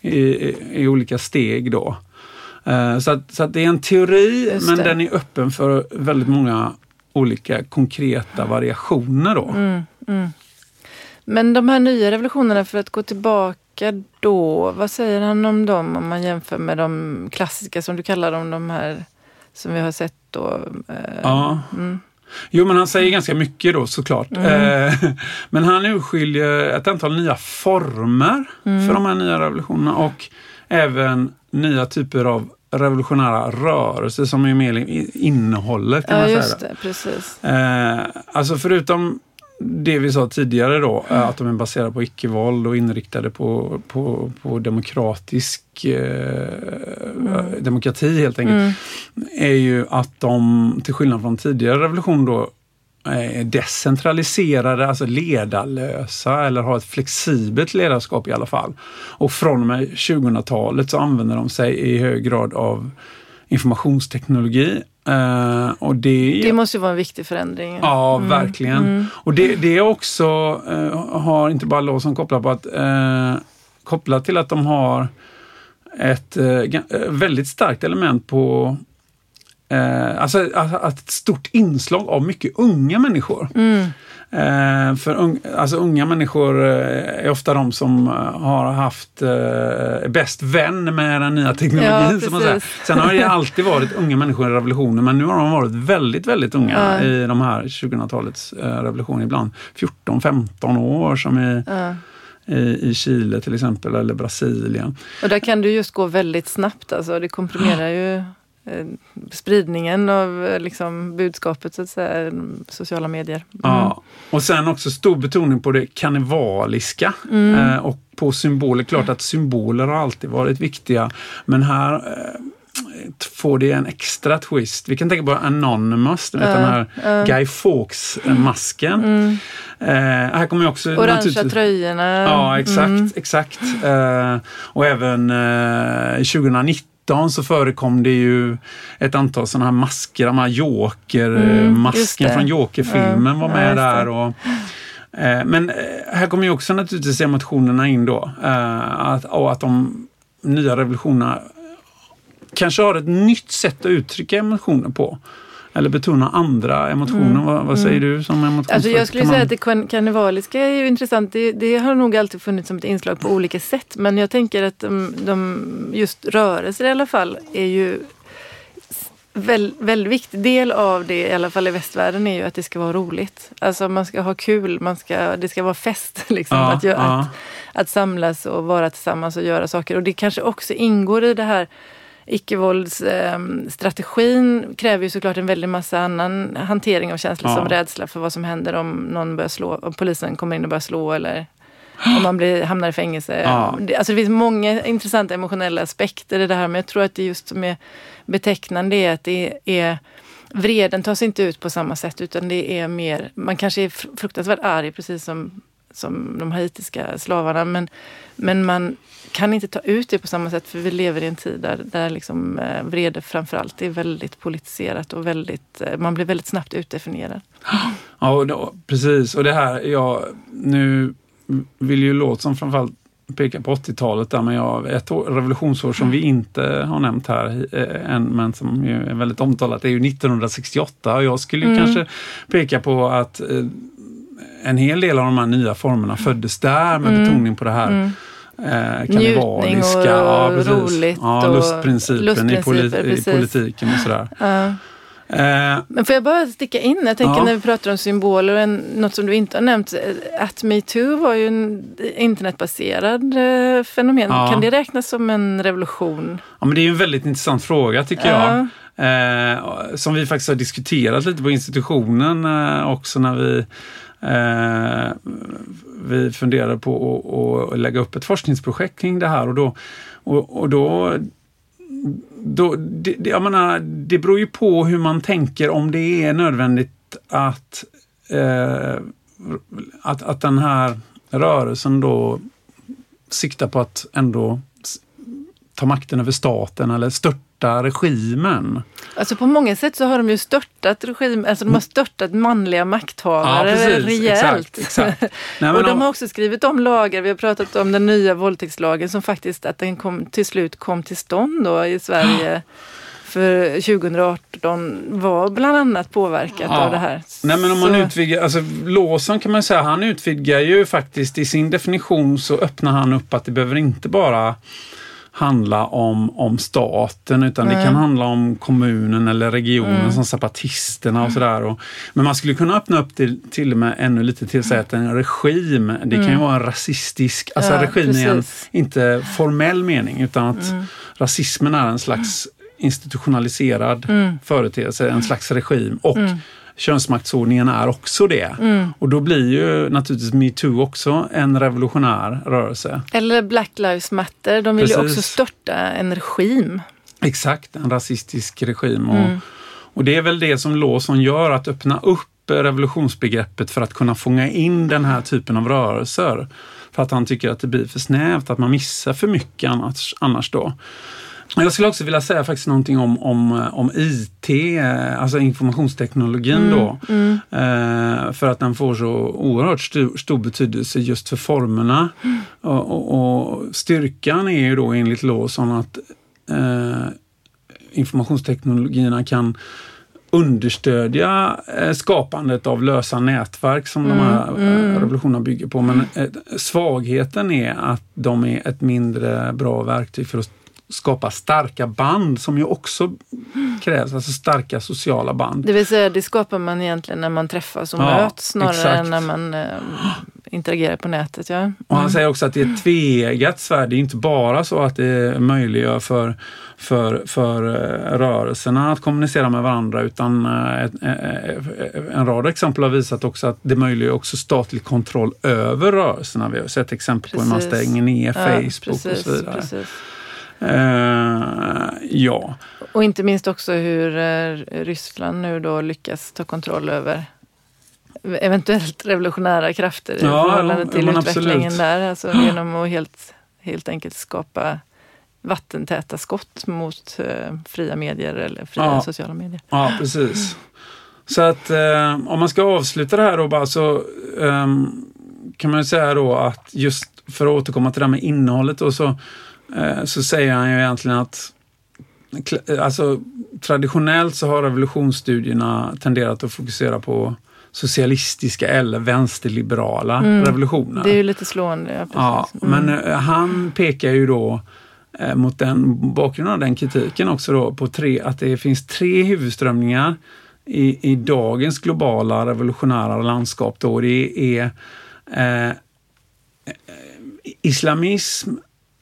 I, i, i olika steg då. Eh, så att, så att det är en teori Just men det. den är öppen för väldigt många olika konkreta variationer då. Men de här nya revolutionerna, för att gå tillbaka då, vad säger han om dem om man jämför med de klassiska som du kallar dem, de här som vi har sett då? Eh, Ja. Jo, men han säger ganska mycket då såklart. Eh, men han urskiljer ett antal nya former för de här nya revolutionerna och även nya typer av revolutionära rörelser som är mer i innehållet kan Ja, man säga. just det, precis. Eh, alltså förutom det vi sa tidigare då, eh, att de är baserade på icke-våld och inriktade på, på, på demokratisk eh, demokrati helt enkelt, är ju att de, till skillnad från tidigare revolution då, decentraliserade, alltså ledarlösa eller har ett flexibelt ledarskap i alla fall. Och från och med 2000-talet så använder de sig i hög grad av informationsteknologi. Eh, och det, Det måste ju vara en viktig förändring. Ja, verkligen. Och det, det är också, eh, har inte bara Lawson kopplat på att, eh, kopplat till att de har ett eh, eh, väldigt starkt element på eh, alltså att ett stort inslag av mycket unga människor. Mm. Eh, för un, alltså unga människor eh, är ofta de som eh, har haft eh, bäst vän med den nya teknologin. Ja, som man säger. Sen har det alltid varit unga människor i revolutionen men nu har de varit väldigt, väldigt unga Ja. i de här 2000-talets eh, revolutioner. Ibland 14-15 år som Ja. i, Chile till exempel eller Brasilien. Och där kan det just gå väldigt snabbt. Alltså. Det komprimerar ju Eh, spridningen av eh, liksom budskapet, så att säga, sociala medier. Mm. Ja, och sen också stor betoning på det karnevaliska mm. Eh, och på symboler. Klart att symboler har alltid varit viktiga, men här får det en extra twist. Vi kan tänka på Anonymous, vet, uh, den här uh. Guy Fawkes-masken. Mm. Uh, här kommer också... Orangea tröjorna. Ja, exakt. Mm. exakt. och även 2019 2013 så förekom det ju ett antal sådana här masker, de här Joker-masken mm, eh, från Joker-filmen var med ja, där. Och, eh, men eh, här kommer ju också naturligtvis emotionerna in då. Eh, att, och att de nya revolutionerna kanske har ett nytt sätt att uttrycka emotioner på. Eller betona andra emotioner. vad, vad säger du som emotionsforskare? Alltså jag skulle Kan säga man- att det kan- karnevaliska är ju intressant. Det, det har nog alltid funnits som ett inslag på olika sätt. Men jag tänker att de, de just rörelser i alla fall är ju väl, väldigt viktig del av det, i alla fall i västvärlden, är ju att det ska vara roligt. Alltså man ska ha kul, man ska, det ska vara fest. Liksom, Ja, att, göra, ja. att, att samlas och vara tillsammans och göra saker. Och det kanske också ingår i det här Icke-våldsstrategin kräver ju såklart en väldig massa annan hantering av känslor Ja. som rädsla för vad som händer om någon börjar slå, om polisen kommer in och börjar slå eller om man blir, hamnar i fängelse. Ja. Alltså det finns många intressanta emotionella aspekter i det här men jag tror att det just som är betecknande är att det är vreden tas inte ut på samma sätt utan det är mer, man kanske är fr- fruktansvärt arg precis som, som de haitiska slavarna men, men man kan inte ta ut det på samma sätt för vi lever i en tid där, där liksom, eh, vrede framförallt är väldigt politiserat och väldigt, eh, man blir väldigt snabbt utdefinierad. Ja, och då, precis. Och det här, jag, nu vill ju låt som framförallt peka på 80-talet där, men jag, ett år, revolutionsår som vi inte har nämnt här eh, än, men som ju är väldigt omtalat, det är ju 1968 och jag skulle ju Mm. kanske peka på att eh, en hel del av de här nya formerna föddes där med Mm. betoning på det här Mm. eh, karnevaliska. och ja, precis. roligt Ja, och lustprincipen, i, poli- lustprinciper, i precis. politiken och sådär. Eh, Men får jag bara sticka in? Jag tänker Ja. när vi pratar om symboler, en, något som du inte har nämnt. eh, Att metoo var ju en internetbaserad eh, fenomen. Ja. Kan det räknas som en revolution? Ja, men det är en väldigt intressant fråga tycker Ja. jag. Eh, som vi faktiskt har diskuterat lite på institutionen eh, också när vi eh, vi funderade på att, att lägga upp ett forskningsprojekt kring det här och då, och, och då då, det, jag menar, det beror ju på hur man tänker om det är nödvändigt att, eh, att, att den här rörelsen då siktar på att ändå ta makten över staten eller störta regimen. Alltså på många sätt så har de ju störtat regim, alltså de har störtat manliga makthavare Ja, precis. rejält. Exakt, exakt. Nej, och de har också skrivit om lagar, vi har pratat om den nya våldtäktslagen som faktiskt att den kom, till slut kom till stånd då i Sverige för 2018 var bland annat påverkat Ja. av det här. Nej men om man Så- utvidgar, alltså Lawson kan man säga, han utvidgar ju faktiskt i sin definition så öppnar han upp att det behöver inte bara handla om, om staten utan det Nej. kan handla om kommunen eller regionen Mm. som zapatisterna och sådär. Och, men man skulle kunna öppna upp till, till och med ännu lite till säga att en regim, det kan ju vara en rasistisk, alltså Mm. Ja, regim i en inte formell mening utan att Mm. rasismen är en slags institutionaliserad Mm. företeelse, en slags regim och Mm. Könsmaktsordningen är också det. Mm. Och då blir ju naturligtvis metoo också en revolutionär rörelse. Eller Black Lives Matter, de vill ju Precis. också störta en regim. Exakt, en rasistisk regim. Och, Mm. och det är väl det som Lawson gör, att öppna upp revolutionsbegreppet för att kunna fånga in den här typen av rörelser. För att han tycker att det blir för snävt, att man missar för mycket annars, annars då. Jag skulle också vilja säga faktiskt någonting om, om, eh, om IT, eh, alltså informationsteknologin då. Mm. Eh, för att den får så oerhört stor, stor betydelse just för formerna. Och, och, och styrkan är ju då enligt Lawson att eh, informationsteknologierna kan understödja skapandet av lösa nätverk som mm, de här mm. revolutionerna bygger på. Men svagheten är att de är ett mindre bra verktyg för att skapa starka band som ju också krävs, alltså starka sociala band. Det vill säga det skapar man egentligen när man träffas och ja, möts snarare exakt. än när man eh, interagerar på nätet. Ja. Mm. Och han mm. säger också att det är ett tveeggat svärd. Det är inte bara så att det möjliggör för, för, för eh, rörelserna att kommunicera med varandra utan eh, ett, eh, en rad exempel har visat också att det möjliggör också statlig kontroll över rörelserna. Vi har sett exempel på hur man stänger ner Facebook precis, och så vidare. Precis. Uh, ja. Och inte minst också hur uh, Ryssland nu då lyckas ta kontroll över eventuellt revolutionära krafter i ja, förhållande till utvecklingen absolut. där. Alltså genom att helt, helt enkelt skapa vattentäta skott mot uh, fria medier eller fria ja. sociala medier. Ja, precis. Så att eh, om man ska avsluta det här då bara så um, kan man säga då att just för att återkomma till det här med innehållet och så Eh, så säger han ju egentligen att alltså, traditionellt så har revolutionsstudierna tenderat att fokusera på socialistiska eller vänsterliberala mm. revolutioner. Det är ju lite slående. Ja, ja mm. Men uh, han pekar ju då uh, mot den bakgrunden av den kritiken också då på tre, att det finns tre huvudströmningar i, i dagens globala revolutionära landskap. Då. Det är uh, islamism,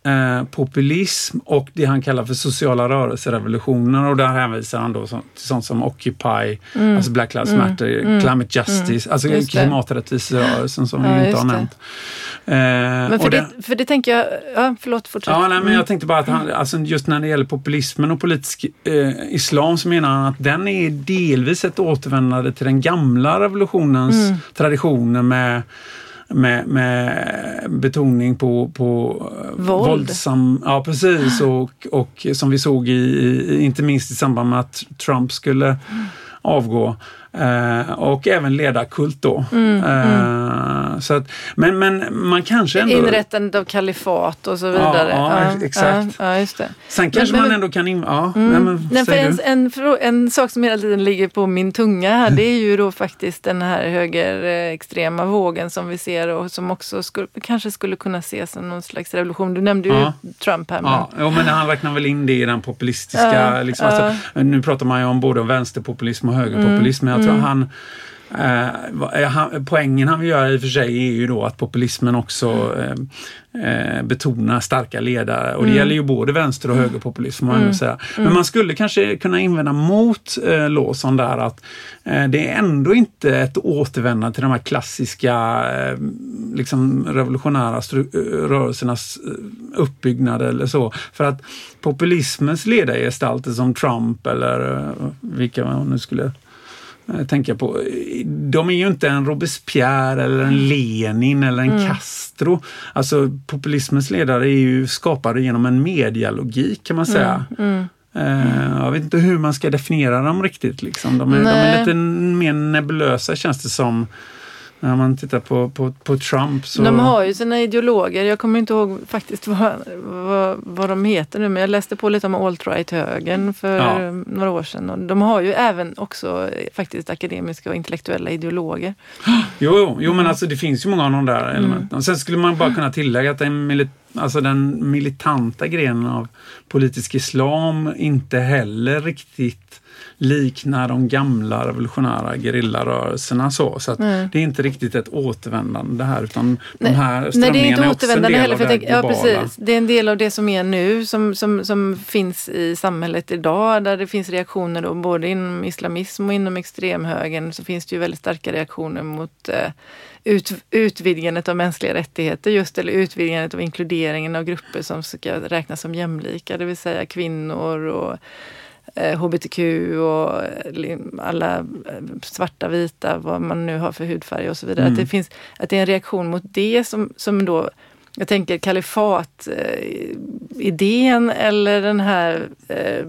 Eh, populism och det han kallar för sociala rörelserevolutioner och där hänvisar han då som, till sånt som Occupy, mm. alltså Black Lives mm. Matter, mm. Climate mm. Justice, alltså klimaträttviserörelsen som ja, vi inte har nämnt. Eh, men för, det, för det tänker jag, ja förlåt fortsätt. Ja, nej, men jag mm. tänkte bara att han, alltså just när det gäller populismen och politisk eh, islam så menar han att den är delvis ett återvändande till den gamla revolutionens mm. traditioner med med, med betoning på, på Våld. våldsam... Ja, precis. Och, och som vi såg i, inte minst i samband med att Trump skulle avgå. Eh, och även ledarkult då. Mm, eh, mm. Så att, men, men man kanske ändå... Inrättandet av kalifat och så vidare. Ja, ja, exakt. Ja, det. Sen kanske men, man ändå kan... In, ja, mm, nej, men, nej, för en, en, en, sak som hela tiden ligger på min tunga här det är ju då faktiskt den här högerextrema vågen som vi ser och som också skulle, kanske skulle kunna ses som någon slags revolution. Du nämnde ju ja. Trump här. Men... Ja, jo, men han räknar väl in det i den populistiska... Liksom, alltså, nu pratar man ju om både vänsterpopulism och högerpopulism. Mm, jag tror mm. han Eh, han, poängen han vill göra i och för sig är ju då att populismen också eh, eh, betonar starka ledare och det mm. gäller ju både vänster och högerpopulism. Man mm. säga. Men mm. man skulle kanske kunna invända mot eh, Lawson där att eh, det är ändå inte ett återvändande till de här klassiska eh, liksom revolutionära rörelsernas eh, uppbyggnad eller så. För att populismens ledargestalter som Trump eller eh, vilka man nu skulle Eh, tänka på. De är ju inte en Robespierre eller en Lenin eller en mm. Castro. Alltså populismens ledare är ju skapade genom en medialogik kan man säga. Mm. Mm. Uh, jag vet inte hur man ska definiera dem riktigt. Liksom. De, är, de är lite mer nebulösa känns det som när man tittar på, på, på Trump så... De har ju sina ideologer. Jag kommer inte ihåg faktiskt vad, vad, vad de heter nu men jag läste på lite om alt-right-högern för ja. några år sedan. Och de har ju även också faktiskt akademiska och intellektuella ideologer. Jo, jo, men alltså det finns ju många av de där mm. elementen. Sen skulle man bara kunna tillägga att den, milit alltså den militanta grenen av politisk islam inte heller riktigt liknar de gamla revolutionära gerillarörelserna så. Så mm. det är inte riktigt ett återvändande här utan nej, de här strömningarna nej, det är, inte är också en del heller, för av det Ja, precis. Det är en del av det som är nu som, som, som finns i samhället idag där det finns reaktioner då, både inom islamism och inom extremhögern så finns det ju väldigt starka reaktioner mot eh, ut, utvidgandet av mänskliga rättigheter just eller utvidgandet av inkluderingen av grupper som ska räknas som jämlika, det vill säga kvinnor och hbtq eh, och eh, alla eh, svarta, vita, vad man nu har för hudfärg och så vidare. Mm. Att, det finns, att det är en reaktion mot det som, som då jag tänker kalifat-idén eller den här eh,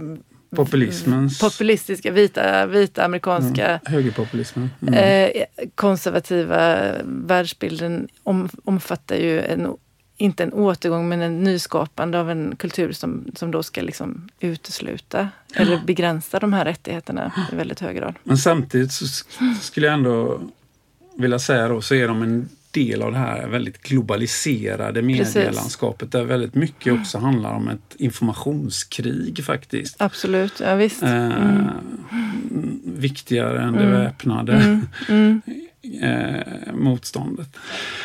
Populismens. populistiska vita, vita amerikanska mm. högerpopulismen. Mm. Eh, konservativa världsbilden om, omfattar ju en inte en återgång men en nyskapande av en kultur som, som då ska liksom utesluta eller begränsa de här rättigheterna i väldigt hög grad. Men samtidigt så skulle jag ändå vilja säga då så är de en del av det här väldigt globaliserade medielandskapet där väldigt mycket också handlar om ett informationskrig faktiskt. Absolut, ja visst. Eh, Mm. Eh, viktigare än det väpnade Mm. Mm. eh, motståndet.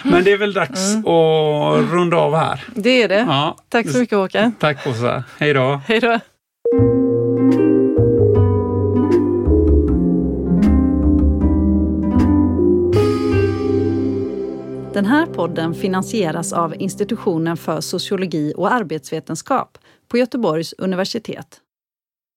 Men det är väl dags att runda av här. Det är det. Ja, Tack så mycket Håkan. Tack Åsa. Hej då. Hej då. Den här podden finansieras av Institutionen för sociologi och arbetsvetenskap på Göteborgs universitet.